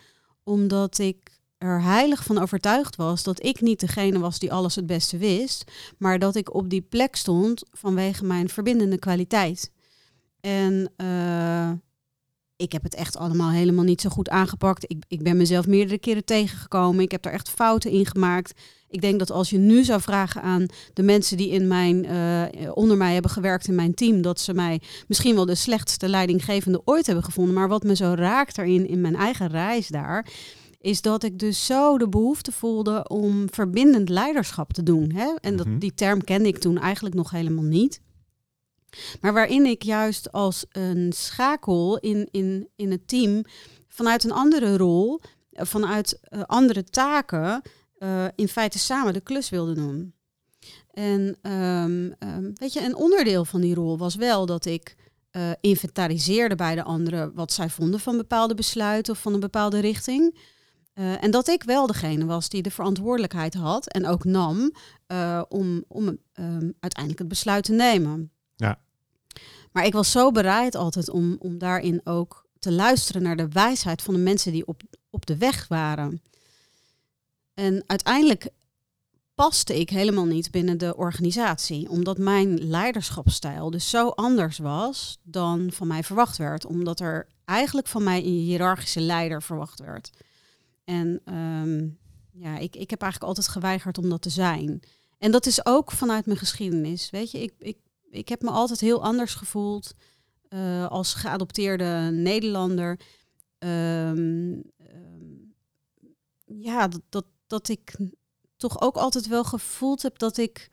omdat ik er heilig van overtuigd was dat ik niet degene was die alles het beste wist, maar dat ik op die plek stond vanwege mijn verbindende kwaliteit. En uh, ik heb het echt allemaal helemaal niet zo goed aangepakt. Ik, ik ben mezelf meerdere keren tegengekomen. Ik heb er echt fouten in gemaakt. Ik denk dat als je nu zou vragen aan de mensen die in mijn, uh, onder mij hebben gewerkt in mijn team, dat ze mij misschien wel de slechtste leidinggevende ooit hebben gevonden. Maar wat me zo raakt daarin, in mijn eigen reis daar, is dat ik dus zo de behoefte voelde om verbindend leiderschap te doen. Hè? En dat, mhm. die term kende ik toen eigenlijk nog helemaal niet. Maar waarin ik juist als een schakel in, in, in het team vanuit een andere rol, eh, vanuit uh, andere taken, uh, in feite samen de klus wilde doen. En um, um, weet je, een onderdeel van die rol was wel dat ik inventariseerde bij de anderen wat zij vonden van bepaalde besluiten of van een bepaalde richting. En dat ik wel degene was die de verantwoordelijkheid had en ook nam om, om um, uiteindelijk het besluit te nemen. Ja. Maar ik was zo bereid altijd om, om daarin ook te luisteren naar de wijsheid van de mensen die op, op de weg waren. En uiteindelijk paste ik helemaal niet binnen de organisatie, omdat mijn leiderschapsstijl dus zo anders was dan van mij verwacht werd, omdat er eigenlijk van mij een hiërarchische leider verwacht werd. En um, ja, ik, ik heb eigenlijk altijd geweigerd om dat te zijn. En dat is ook vanuit mijn geschiedenis. Weet je, ik, ik, ik heb me altijd heel anders gevoeld uh, als geadopteerde Nederlander. Um, um, ja, dat, dat, dat ik toch ook altijd wel gevoeld heb dat ik.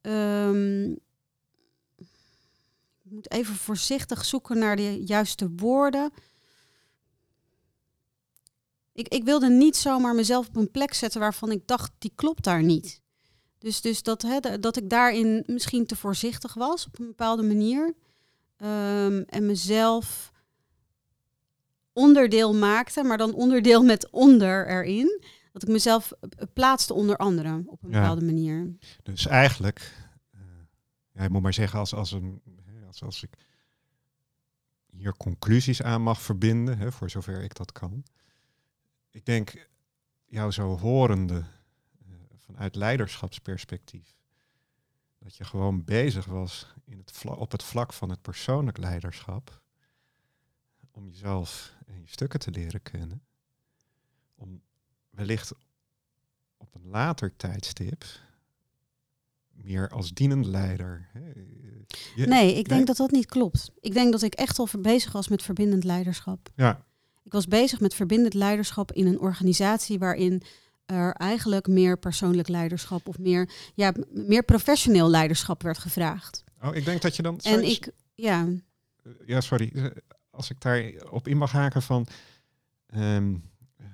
Um, ik moet even voorzichtig zoeken naar de juiste woorden. Ik, ik wilde niet zomaar mezelf op een plek zetten waarvan ik dacht, die klopt daar niet. Dus, dus dat, hè, dat ik daarin misschien te voorzichtig was op een bepaalde manier. Um, en mezelf onderdeel maakte, maar dan onderdeel met onder erin. Dat ik mezelf plaatste onder anderen op een bepaalde manier. Dus eigenlijk, uh, ja, moet maar zeggen, als, als, een, als, als ik hier conclusies aan mag verbinden, hè, voor zover ik dat kan. Ik denk, jou zo horende vanuit leiderschapsperspectief. Dat je gewoon bezig was in het op het vlak van het persoonlijk leiderschap. Om jezelf en je stukken te leren kennen. Om wellicht op een later tijdstip meer als dienend leider. nee, ik denk dat dat niet klopt. Ik denk dat ik echt al bezig was met verbindend leiderschap. Ja. Ik was bezig met verbindend leiderschap in een organisatie waarin er eigenlijk meer persoonlijk leiderschap of meer, ja, meer professioneel leiderschap werd gevraagd. Oh, ik denk dat je dan. En ik, ja. Ja, sorry. Eh, als ik daar op in mag haken van. Ehm, eh,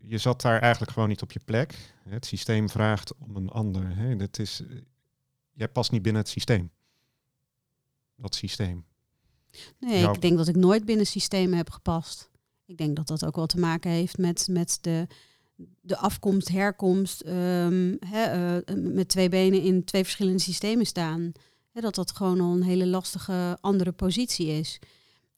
je zat daar eigenlijk gewoon niet op je plek. Het systeem vraagt om een ander. Hè. Dat is, eh, jij past niet binnen het systeem. Dat systeem. Nee, ik denk dat ik nooit binnen systemen heb gepast. Ik denk dat dat ook wel te maken heeft met, met de, de afkomst, herkomst, ehm, eh, met twee benen in twee verschillende systemen staan. dat dat gewoon al een hele lastige andere positie is.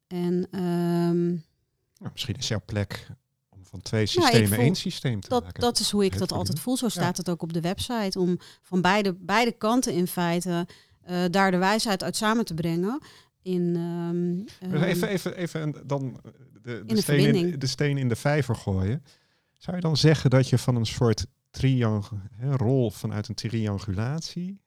En, ehm, nou, misschien is jouw plek om van twee systemen één systeem te dat, maken. Dat is hoe ik dat altijd voel. Zo staat het ook op de website. Om van beide, beide kanten in feite uh, daar de wijsheid uit samen te brengen. In, um, even, even, even dan de, de, steen in, de steen in de vijver gooien. Zou je dan zeggen dat je van een soort rol vanuit een triangulatie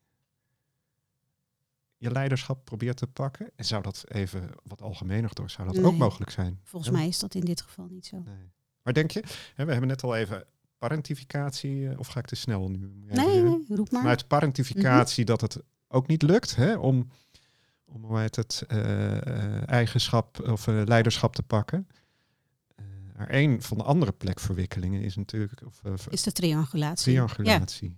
je leiderschap probeert te pakken? En zou dat even wat algemener door, zou dat ook mogelijk zijn? Volgens mij is dat in dit geval niet zo. Nee. Maar denk je, hè, we hebben net al even parentificatie, eh, of ga ik te snel nu? Nee, nee, roep maar. Vanuit parentificatie mhm. dat het ook niet lukt hè, om, om heet het, uh, eigenschap of leiderschap te pakken. Maar een van de andere plekverwikkelingen is natuurlijk... Of, uh, is de triangulatie. Triangulatie.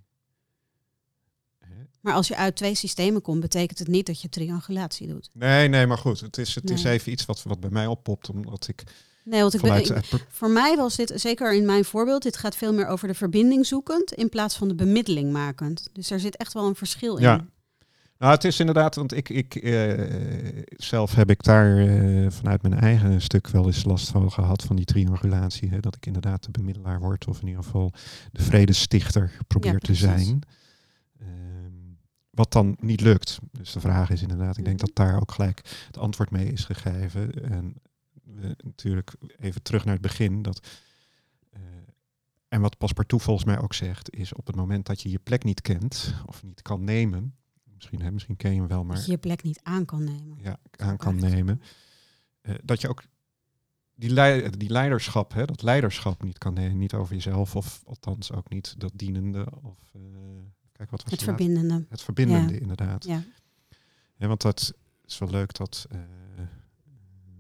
Maar als je uit twee systemen komt, betekent het niet dat je triangulatie doet. Nee, nee, maar goed. Het is, het is even iets wat, wat bij mij oppopt, omdat ik... Nee, want ik ben, voor mij was dit, zeker in mijn voorbeeld, dit gaat veel meer over de verbinding zoekend in plaats van de bemiddeling makend. Dus er zit echt wel een verschil in. Ja, nou, het is inderdaad, want ik, ik uh, zelf heb ik daar uh, vanuit mijn eigen stuk wel eens last van gehad, van die triangulatie. Hè, dat ik inderdaad de bemiddelaar word, of in ieder geval de vredestichter probeer te zijn. Ehm, wat dan niet lukt. Dus de vraag is inderdaad, ik denk mhm. dat daar ook gelijk het antwoord mee is gegeven. En natuurlijk even terug naar het begin, dat... En wat Paspartout volgens mij ook zegt, is op het moment dat je je plek niet kent of niet kan nemen, misschien, hè, misschien ken je hem wel, maar... Dat je je plek niet aan kan nemen. Ja, aan kan nemen. Uh, dat je ook die, die leiderschap, hè, dat leiderschap niet kan nemen. Niet over jezelf, of althans ook niet dat dienende. Of, uh, kijk, wat was het verbindende. Het verbindende, inderdaad. Ja. ja. want dat is wel leuk dat, uh,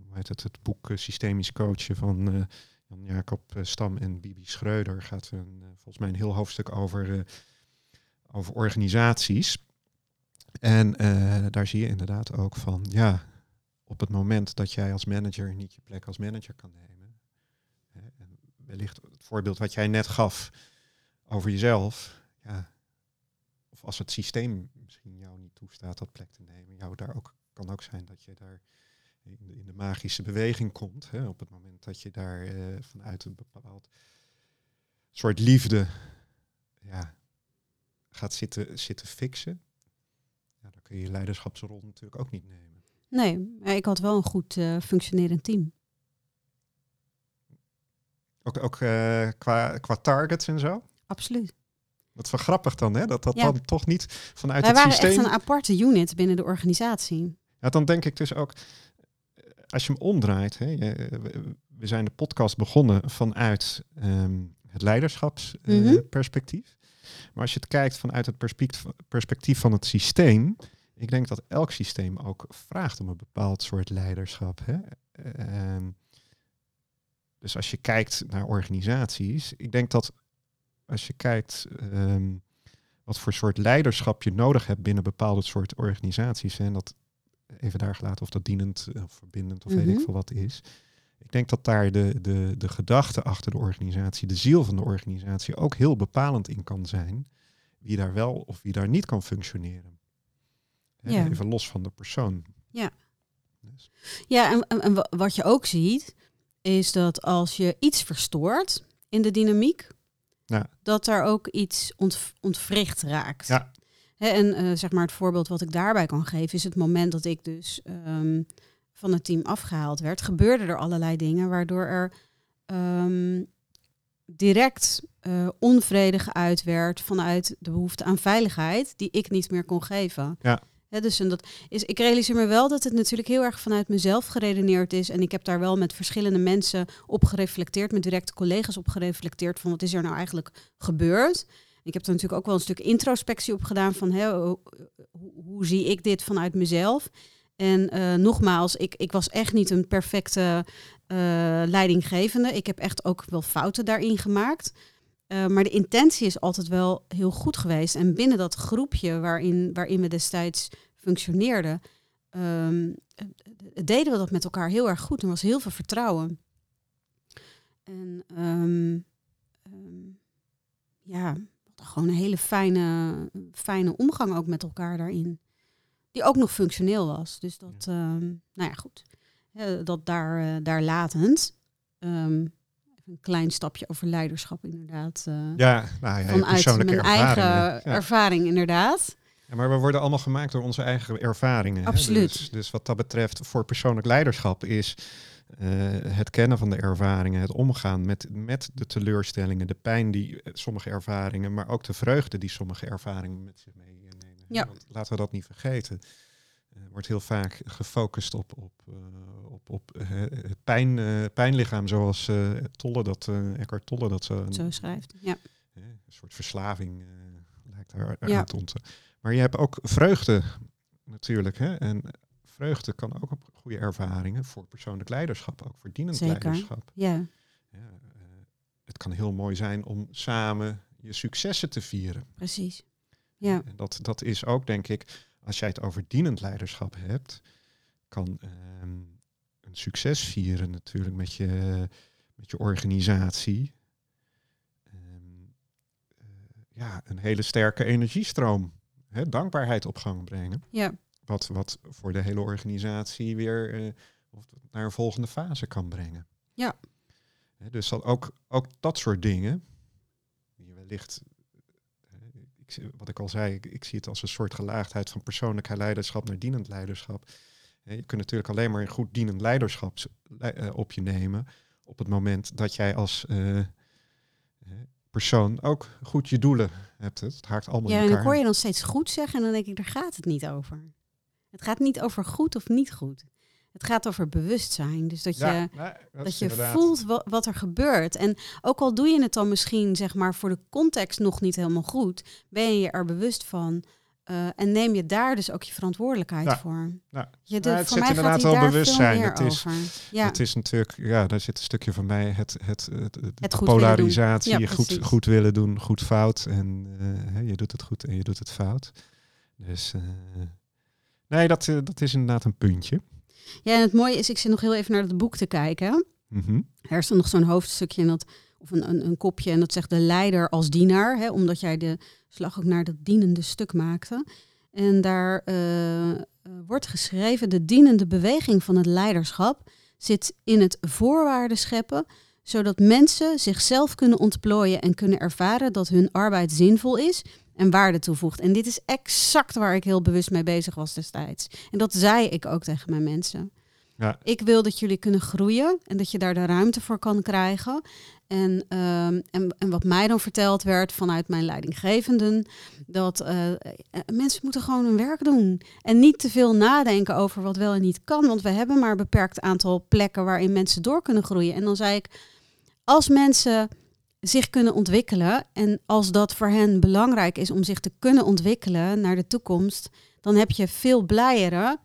hoe heet het, het boek Systemisch Coachen van Jan-Jacob Stam en Bibi Schreuder gaat een, volgens mij een heel hoofdstuk over, over organisaties. En uh, daar zie je inderdaad ook van, ja, op het moment dat jij als manager niet je plek als manager kan nemen, hè, en wellicht het voorbeeld wat jij net gaf over jezelf, ja, of als het systeem misschien jou niet toestaat dat plek te nemen, jou daar ook kan ook zijn dat je daar in de, in de magische beweging komt, hè, op het moment dat je daar uh, vanuit een bepaald soort liefde ja, gaat zitten, zitten fixen ja, dan kun je je leiderschapsrol natuurlijk ook niet nemen. Nee, ik had wel een goed uh, functionerend team. Ook, ook qua, qua targets en zo? Absoluut. Is wel grappig dan, hè? Dat dat dan toch niet vanuit Wij het systeem... Wij waren echt een aparte unit binnen de organisatie. Ja, dan denk ik dus ook, als je hem omdraait, hè, we zijn de podcast begonnen vanuit ehm, het leiderschapsperspectief. Mhm. Maar als je het kijkt vanuit het perspectief van het systeem, ik denk dat elk systeem ook vraagt om een bepaald soort leiderschap. Hè? Ehm, dus als je kijkt naar organisaties, ik denk dat als je kijkt ehm, wat voor soort leiderschap je nodig hebt binnen bepaalde soort organisaties, en dat even daar gelaten of dat dienend of verbindend of weet ik mhm. veel wat is. Ik denk dat daar de, de, de gedachte achter de organisatie, de ziel van de organisatie, ook heel bepalend in kan zijn. Wie daar wel of wie daar niet kan functioneren. Ja. Even los van de persoon. Ja, dus. ja en, en, wat je ook ziet, is dat als je iets verstoort in de dynamiek, ja. dat er ook iets ont, ontwricht raakt. Ja. en uh, zeg maar het voorbeeld wat ik daarbij kan geven, is het moment dat ik dus um, van het team afgehaald werd, gebeurden er allerlei dingen waardoor er um, direct uh, onvrede geuit werd vanuit de behoefte aan veiligheid, die ik niet meer kon geven. Ja. dus en dat is, ik realiseer me wel dat het natuurlijk heel erg vanuit mezelf geredeneerd is. En ik heb daar wel met verschillende mensen op gereflecteerd, met directe collega's op gereflecteerd van wat is er nou eigenlijk gebeurd. Ik heb er natuurlijk ook wel een stuk introspectie op gedaan van hè, hoe, hoe zie ik dit vanuit mezelf. En uh, nogmaals, ik, ik was echt niet een perfecte uh, leidinggevende. Ik heb echt ook wel fouten daarin gemaakt. Uh, maar de intentie is altijd wel heel goed geweest. En binnen dat groepje waarin, waarin we destijds functioneerden, um, deden we dat met elkaar heel erg goed. Er was heel veel vertrouwen. En um, um, ja, gewoon een hele fijne, fijne omgang ook met elkaar daarin die ook nog functioneel was. Dus dat, ehm, nou ja, goed. dat daar, uh, daar latend. Um, een klein stapje over leiderschap, inderdaad. Uh, ja, nou ja, vanuit mijn eigen ervaring, inderdaad. Ja, maar we worden allemaal gemaakt door onze eigen ervaringen. Absoluut. Dus, dus, wat dat betreft, voor persoonlijk leiderschap is uh, het kennen van de ervaringen, het omgaan met, met de teleurstellingen, de pijn die sommige ervaringen, maar ook de vreugde die sommige ervaringen met zich mee ja. Want laten we dat niet vergeten. Er wordt heel vaak gefocust op, op, uh, op, op het pijn, uh, pijnlichaam, zoals Tolle dat, Eckhart Tolle dat zo, zo schrijft. Ja. een soort verslaving lijkt daar ja. te. Maar je hebt ook vreugde natuurlijk. Hè? En vreugde kan ook op goede ervaringen voor persoonlijk leiderschap, ook voor dienend Zeker. leiderschap. Ja. ja het kan heel mooi zijn om samen je successen te vieren. Precies. Ja. Dat, dat is ook, denk ik, als jij het over dienend leiderschap hebt, kan ehm, een succes vieren natuurlijk met je, met je organisatie. Ehm, eh, ja, een hele sterke energiestroom, hè, dankbaarheid op gang brengen. Ja. Wat, wat voor de hele organisatie weer uh, naar een volgende fase kan brengen. Ja. dus dat ook, ook dat soort dingen, die wellicht wat ik al zei, ik, ik, zie het als een soort gelaagdheid van persoonlijk leiderschap naar dienend leiderschap. Je kunt natuurlijk alleen maar een goed dienend leiderschap uh, op je nemen op het moment dat jij als uh, persoon ook goed je doelen hebt. Het, het haakt allemaal ja, in elkaar. en dan hoor je dan steeds goed zeggen en dan denk ik, daar gaat het niet over. Het gaat niet over goed of niet goed. Het gaat over bewustzijn. Dus dat je, dat, je voelt wat, wat, er gebeurt. En ook al doe je het dan misschien, zeg maar, voor de context nog niet helemaal goed, ben je er bewust van. Uh, en neem je daar dus ook je verantwoordelijkheid voor. Ja. Je, de, het voor zit inderdaad wel bewustzijn. Het is, ja. het is natuurlijk, ja, daar zit een stukje van mij, het, het, het, het polarisatie, goed, goed willen doen, goed fout. En uh, je doet het goed en je doet het fout. Dus uh, nee, dat, dat is inderdaad een puntje. Ja, en het mooie is, ik zit nog heel even naar het boek te kijken. Mm Er is dan nog zo'n hoofdstukje in dat, of een, een, een, kopje, en dat zegt de leider als dienaar, hè, omdat jij de slag ook naar dat dienende stuk maakte. En daar uh, wordt geschreven, de dienende beweging van het leiderschap zit in het voorwaarden scheppen, zodat mensen zichzelf kunnen ontplooien en kunnen ervaren dat hun arbeid zinvol is en waarde toevoegt. En dit is exact waar ik heel bewust mee bezig was destijds. En dat zei ik ook tegen mijn mensen. Ja. Ik wil dat jullie kunnen groeien en dat je daar de ruimte voor kan krijgen. En, ehm, en, en wat mij dan verteld werd vanuit mijn leidinggevenden, dat uh, mensen moeten gewoon hun werk doen. En niet te veel nadenken over wat wel en niet kan. Want we hebben maar een beperkt aantal plekken waarin mensen door kunnen groeien. En dan zei ik, als mensen zich kunnen ontwikkelen en als dat voor hen belangrijk is om zich te kunnen ontwikkelen naar de toekomst, dan heb je veel blijere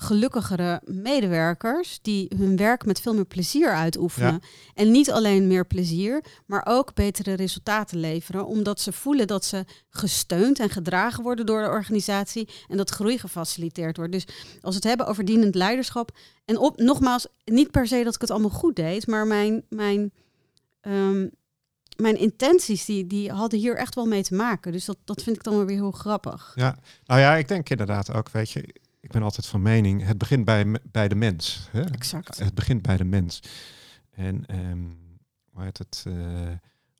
gelukkigere medewerkers die hun werk met veel meer plezier uitoefenen. En niet alleen meer plezier, maar ook betere resultaten leveren, omdat ze voelen dat ze gesteund en gedragen worden door de organisatie en dat groei gefaciliteerd wordt. Dus als we het hebben over dienend leiderschap, en op, nogmaals, niet per se dat ik het allemaal goed deed, maar mijn, mijn, um, mijn intenties die, die hadden hier echt wel mee te maken. Dus dat, dat vind ik dan weer heel grappig. Ja, nou ja, ik denk inderdaad ook, weet je, ik ben altijd van mening, het begint bij, bij de mens. Hè? Exact. Het begint bij de mens. En um, het, uh,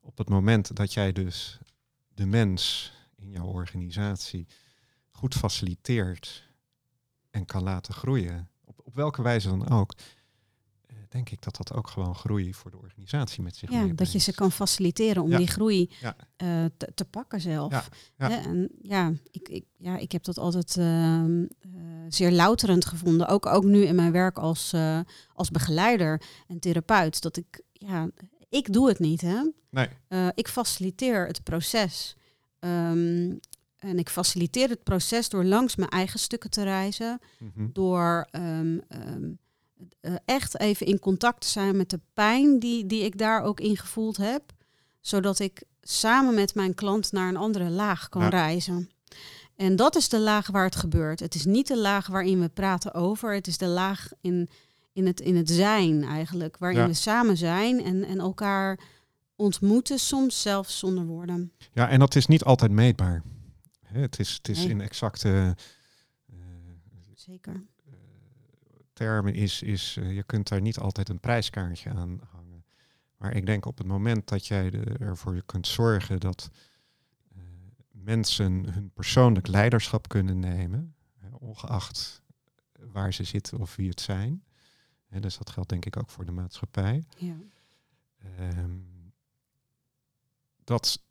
op het moment dat jij dus de mens in jouw organisatie goed faciliteert en kan laten groeien, op, op welke wijze dan ook, denk ik dat dat ook gewoon groei voor de organisatie met zich ja, Dat je ze kan faciliteren om die groei ja. uh, te, te, pakken zelf. Ja, en ja ik, ik, ja, ik heb dat altijd uh, uh, zeer louterend gevonden. Ook, ook nu in mijn werk als, uh, als begeleider en therapeut. Dat ik, ja, ik doe het niet. Hè? Nee. ik faciliteer het proces. Um, en ik faciliteer het proces door langs mijn eigen stukken te reizen. Mm -hmm. Door um, um, uh, echt even in contact zijn met de pijn die, die ik daar ook in gevoeld heb. Zodat ik samen met mijn klant naar een andere laag kan reizen. En dat is de laag waar het gebeurt. Het is niet de laag waarin we praten over. Het is de laag in, in, het, in het zijn eigenlijk. Waarin we samen zijn en, en elkaar ontmoeten, soms zelfs zonder woorden. Ja, en dat is niet altijd meetbaar. Het is, het is in exacte. Uh, Zeker termen is, is uh, je kunt daar niet altijd een prijskaartje aan hangen. Maar ik denk op het moment dat jij de, ervoor kunt zorgen dat uh, mensen hun persoonlijk leiderschap kunnen nemen, uh, ongeacht waar ze zitten of wie het zijn. En dus dat geldt denk ik ook voor de maatschappij. Ja. Um, dat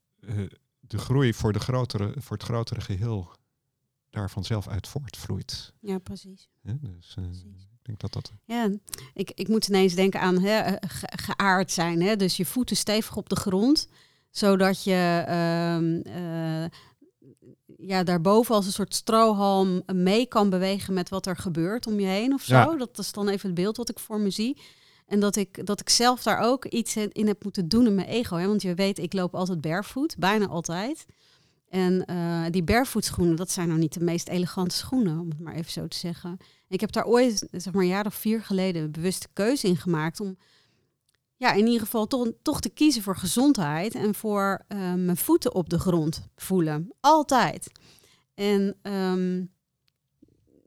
de groei voor, de grotere, voor het grotere geheel daar vanzelf uit voortvloeit. Ja, precies. Ja, dus, precies denk dat dat... Ja, ik, ik moet ineens denken aan hè, eh, geaard zijn. Hè? Dus je voeten stevig op de grond, zodat je uh, uh, ja, daarboven als een soort strohalm mee kan bewegen met wat er gebeurt om je heen of zo. Dat is dan even het beeld wat ik voor me zie. En dat ik, dat ik zelf daar ook iets in heb moeten doen in mijn ego. Hè? Want je weet, ik loop altijd barefoot, bijna altijd. En uh, die barefoot dat zijn nou niet de meest elegante schoenen, om het maar even zo te zeggen. Ik heb daar ooit, zeg maar een jaar of vier geleden, een bewuste keuze in gemaakt om ja, in ieder geval toch, toch te kiezen voor gezondheid en voor uh, mijn voeten op de grond voelen. Altijd. En um,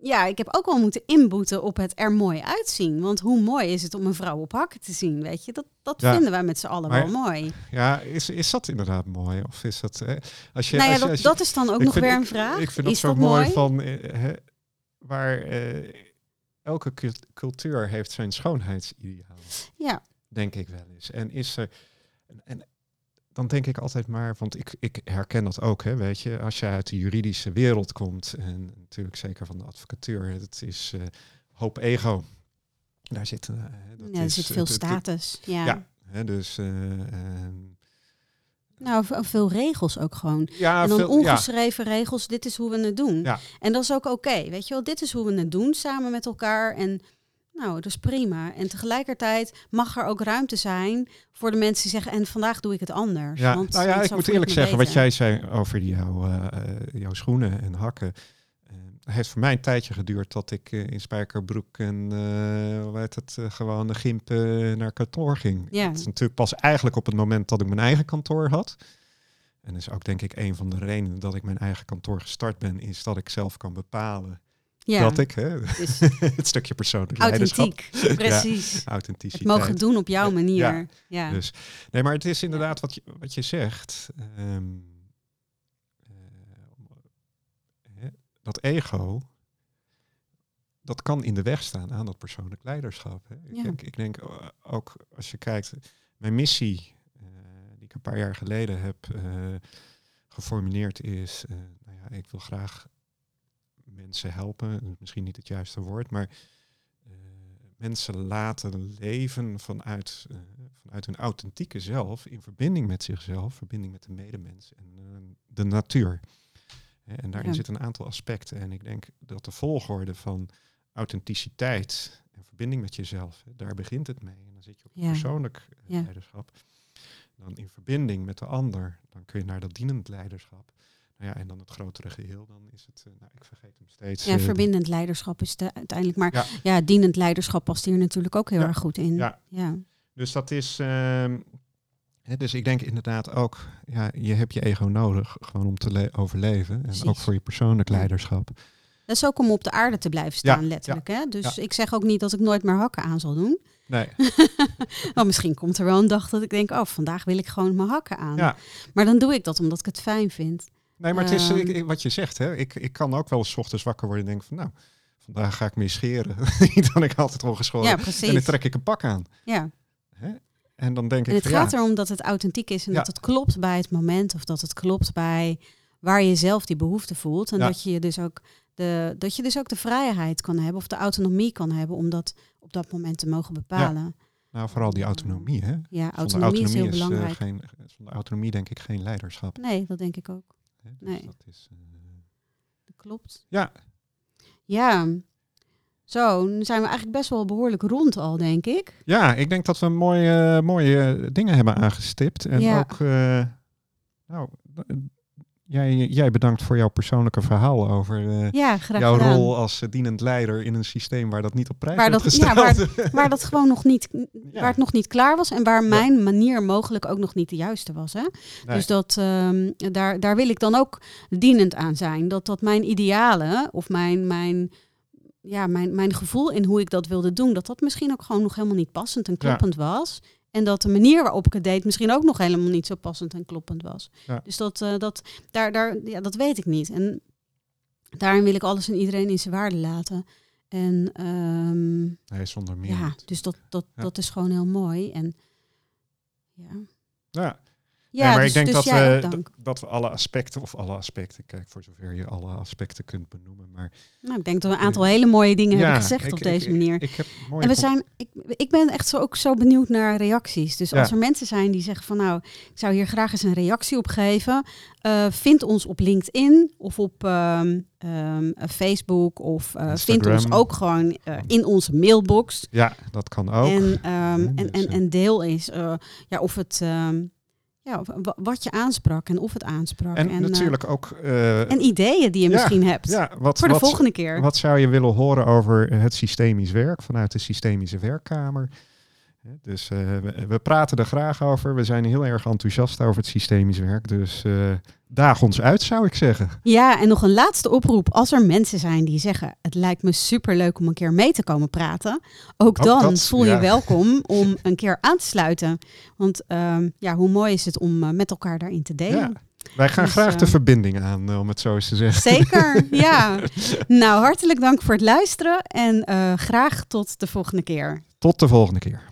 ja, ik heb ook wel moeten inboeten op het er mooi uitzien. Want hoe mooi is het om een vrouw op hakken te zien, weet je? Dat, dat vinden wij met z'n allen wel mooi. Ja, is, is dat inderdaad mooi? Of is dat... Eh, als je, nou ja, als je, dat, dat is dan ook nog weer een vraag. Ik, vind dat zo mooi, van... Eh, waar eh, elke cultuur heeft zijn schoonheidsideaal. Ja. Denk ik wel eens. En is er... En, dan denk ik altijd maar, want ik, ik herken dat ook, hè, weet je, als je uit de juridische wereld komt, en natuurlijk zeker van de advocatuur, het is uh, hoop ego. Daar zit, uh, dat ja, er zit veel status. ja, ja hè, dus. Nou, veel regels ook gewoon. Ja, en dan veel, ongeschreven ja. regels, dit is hoe we het doen. Ja. En dat is ook oké, weet je wel, dit is hoe we het doen samen met elkaar. En nou, dat is prima. En tegelijkertijd mag er ook ruimte zijn voor de mensen die zeggen, en vandaag doe ik het anders. Ja, want nou ja, ik moet eerlijk zeggen, wat jij zei over jouw, uh, jouw schoenen en hakken. Heeft voor mij een tijdje geduurd dat ik uh, in spijkerbroek en uh, heet het, gewoon de gimp naar kantoor ging. Ja. Dat is natuurlijk pas eigenlijk op het moment dat ik mijn eigen kantoor had. En is ook denk ik een van de redenen dat ik mijn eigen kantoor gestart ben, is dat ik zelf kan bepalen ja. Dat ik, hè? Dus het stukje persoonlijk Authentiek, precies. Ja, authenticiteit. Het mogen doen op jouw manier. Ja. Dus, nee, maar het is inderdaad wat je, wat je zegt. Um, uh, dat ego, dat kan in de weg staan aan dat persoonlijk leiderschap. Hè. Ik, denk, ik denk ook, als je kijkt, mijn missie ik een paar jaar geleden heb geformuleerd is, nou ja, ik wil graag mensen helpen, misschien niet het juiste woord, maar mensen laten leven vanuit, vanuit hun authentieke zelf, in verbinding met zichzelf, verbinding met de medemens en de natuur. En daarin zitten een aantal aspecten. En ik denk dat de volgorde van authenticiteit en verbinding met jezelf, daar begint het mee. En dan zit je op persoonlijk eh, leiderschap. Dan in verbinding met de ander, dan kun je naar dat dienend leiderschap. Nou ja, en dan het grotere geheel, dan is het, uh, nou, ik vergeet hem steeds. Ja, uh, verbindend leiderschap is de, uiteindelijk. Maar ja. dienend leiderschap past hier natuurlijk ook heel erg goed in. Ja. ja. Dus dat is, uh, dus ik denk inderdaad ook, ja, je hebt je ego nodig gewoon om te overleven. En ook voor je persoonlijk leiderschap. Dat is ook om op de aarde te blijven staan, letterlijk. Hè? Dus ik zeg ook niet dat ik nooit meer hakken aan zal doen. Nee. maar misschien komt er wel een dag dat ik denk, oh, vandaag wil ik gewoon mijn hakken aan. Ja. Maar dan doe ik dat omdat ik het fijn vind. Nee, maar het is ehm. ik, wat je zegt, hè? Ik, ik kan ook wel eens ochtends wakker worden en denk van, nou, vandaag ga ik meer scheren. dan ik altijd al geschoren. Ja, precies. En dan trek ik een pak aan. Ja. Hè? En dan denk en ik. Het gaat erom dat het authentiek is en dat het klopt bij het moment of dat het klopt bij waar je zelf die behoefte voelt. En dat je dus ook de, dat je dus ook de vrijheid kan hebben of de autonomie kan hebben om dat op dat moment te mogen bepalen. Nou, vooral die autonomie, hè? Ja, autonomie, is heel eh, belangrijk. geen, zonder autonomie denk ik geen leiderschap. Nee, dat denk ik ook. dus nee. Dat, is, uh... dat klopt. Ja. Ja, zo, nu zijn we eigenlijk best wel behoorlijk rond al, denk ik. Ja, ik denk dat we mooie, mooie dingen hebben aangestipt. En ook, uh, nou, jij, jij bedankt voor jouw persoonlijke verhaal over uh, ja, jouw rol als uh, dienend leider in een systeem waar dat niet op prijs waar dat, gesteld. Ja, waar, waar, dat gewoon nog niet, waar het nog niet klaar was en waar mijn manier mogelijk ook nog niet de juiste was. Hè? Dus dat, um, daar, daar wil ik dan ook dienend aan zijn. Dat dat mijn idealen of mijn, mijn ja, mijn, mijn gevoel in hoe ik dat wilde doen, dat dat misschien ook gewoon nog helemaal niet passend en kloppend was. En dat de manier waarop ik het deed misschien ook nog helemaal niet zo passend en kloppend was. Dus dat, uh, dat, daar, daar, ja, dat weet ik niet. En daarin wil ik alles en iedereen in zijn waarde laten. En um, nee, zonder meer. Ja, dus dat, dat, dat is gewoon heel mooi. En ja. Ja, ja, maar dus, ik denk dus dat, we, dat we alle aspecten, of alle aspecten, kijk, voor zover je alle aspecten kunt benoemen. Maar, nou, ik denk dat we een aantal hele mooie dingen hebben gezegd op deze manier. Ik, heb en we zijn, ik, ik ben echt zo, ook zo benieuwd naar reacties. Dus als er mensen zijn die zeggen van nou, ik zou hier graag eens een reactie op geven. Uh, vind ons op LinkedIn of op ehm, ehm, Facebook of uh, vind ons ook gewoon uh, in onze mailbox. Ja, dat kan ook. En, um, en, en, en, deel is ja, of het ja, wat je aansprak en of het aansprak. En, en natuurlijk ook... Uh, en ideeën die je misschien hebt ja, wat, voor de volgende keer. Wat zou je willen horen over het systemisch werk vanuit de systemische werkkamer? Dus uh, we, praten er graag over. We zijn heel erg enthousiast over het systemisch werk. Dus uh, daag ons uit, zou ik zeggen. Ja, en nog een laatste oproep. Als er mensen zijn die zeggen: Het lijkt me super leuk om een keer mee te komen praten. Ook, dan voel je welkom om een keer aan te sluiten. Want uh, ja, hoe mooi is het om uh, met elkaar daarin te delen. Ja. Wij gaan dus, graag de verbinding aan, om het zo eens te zeggen. Zeker, ja. nou, hartelijk dank voor het luisteren en graag tot de volgende keer. Tot de volgende keer.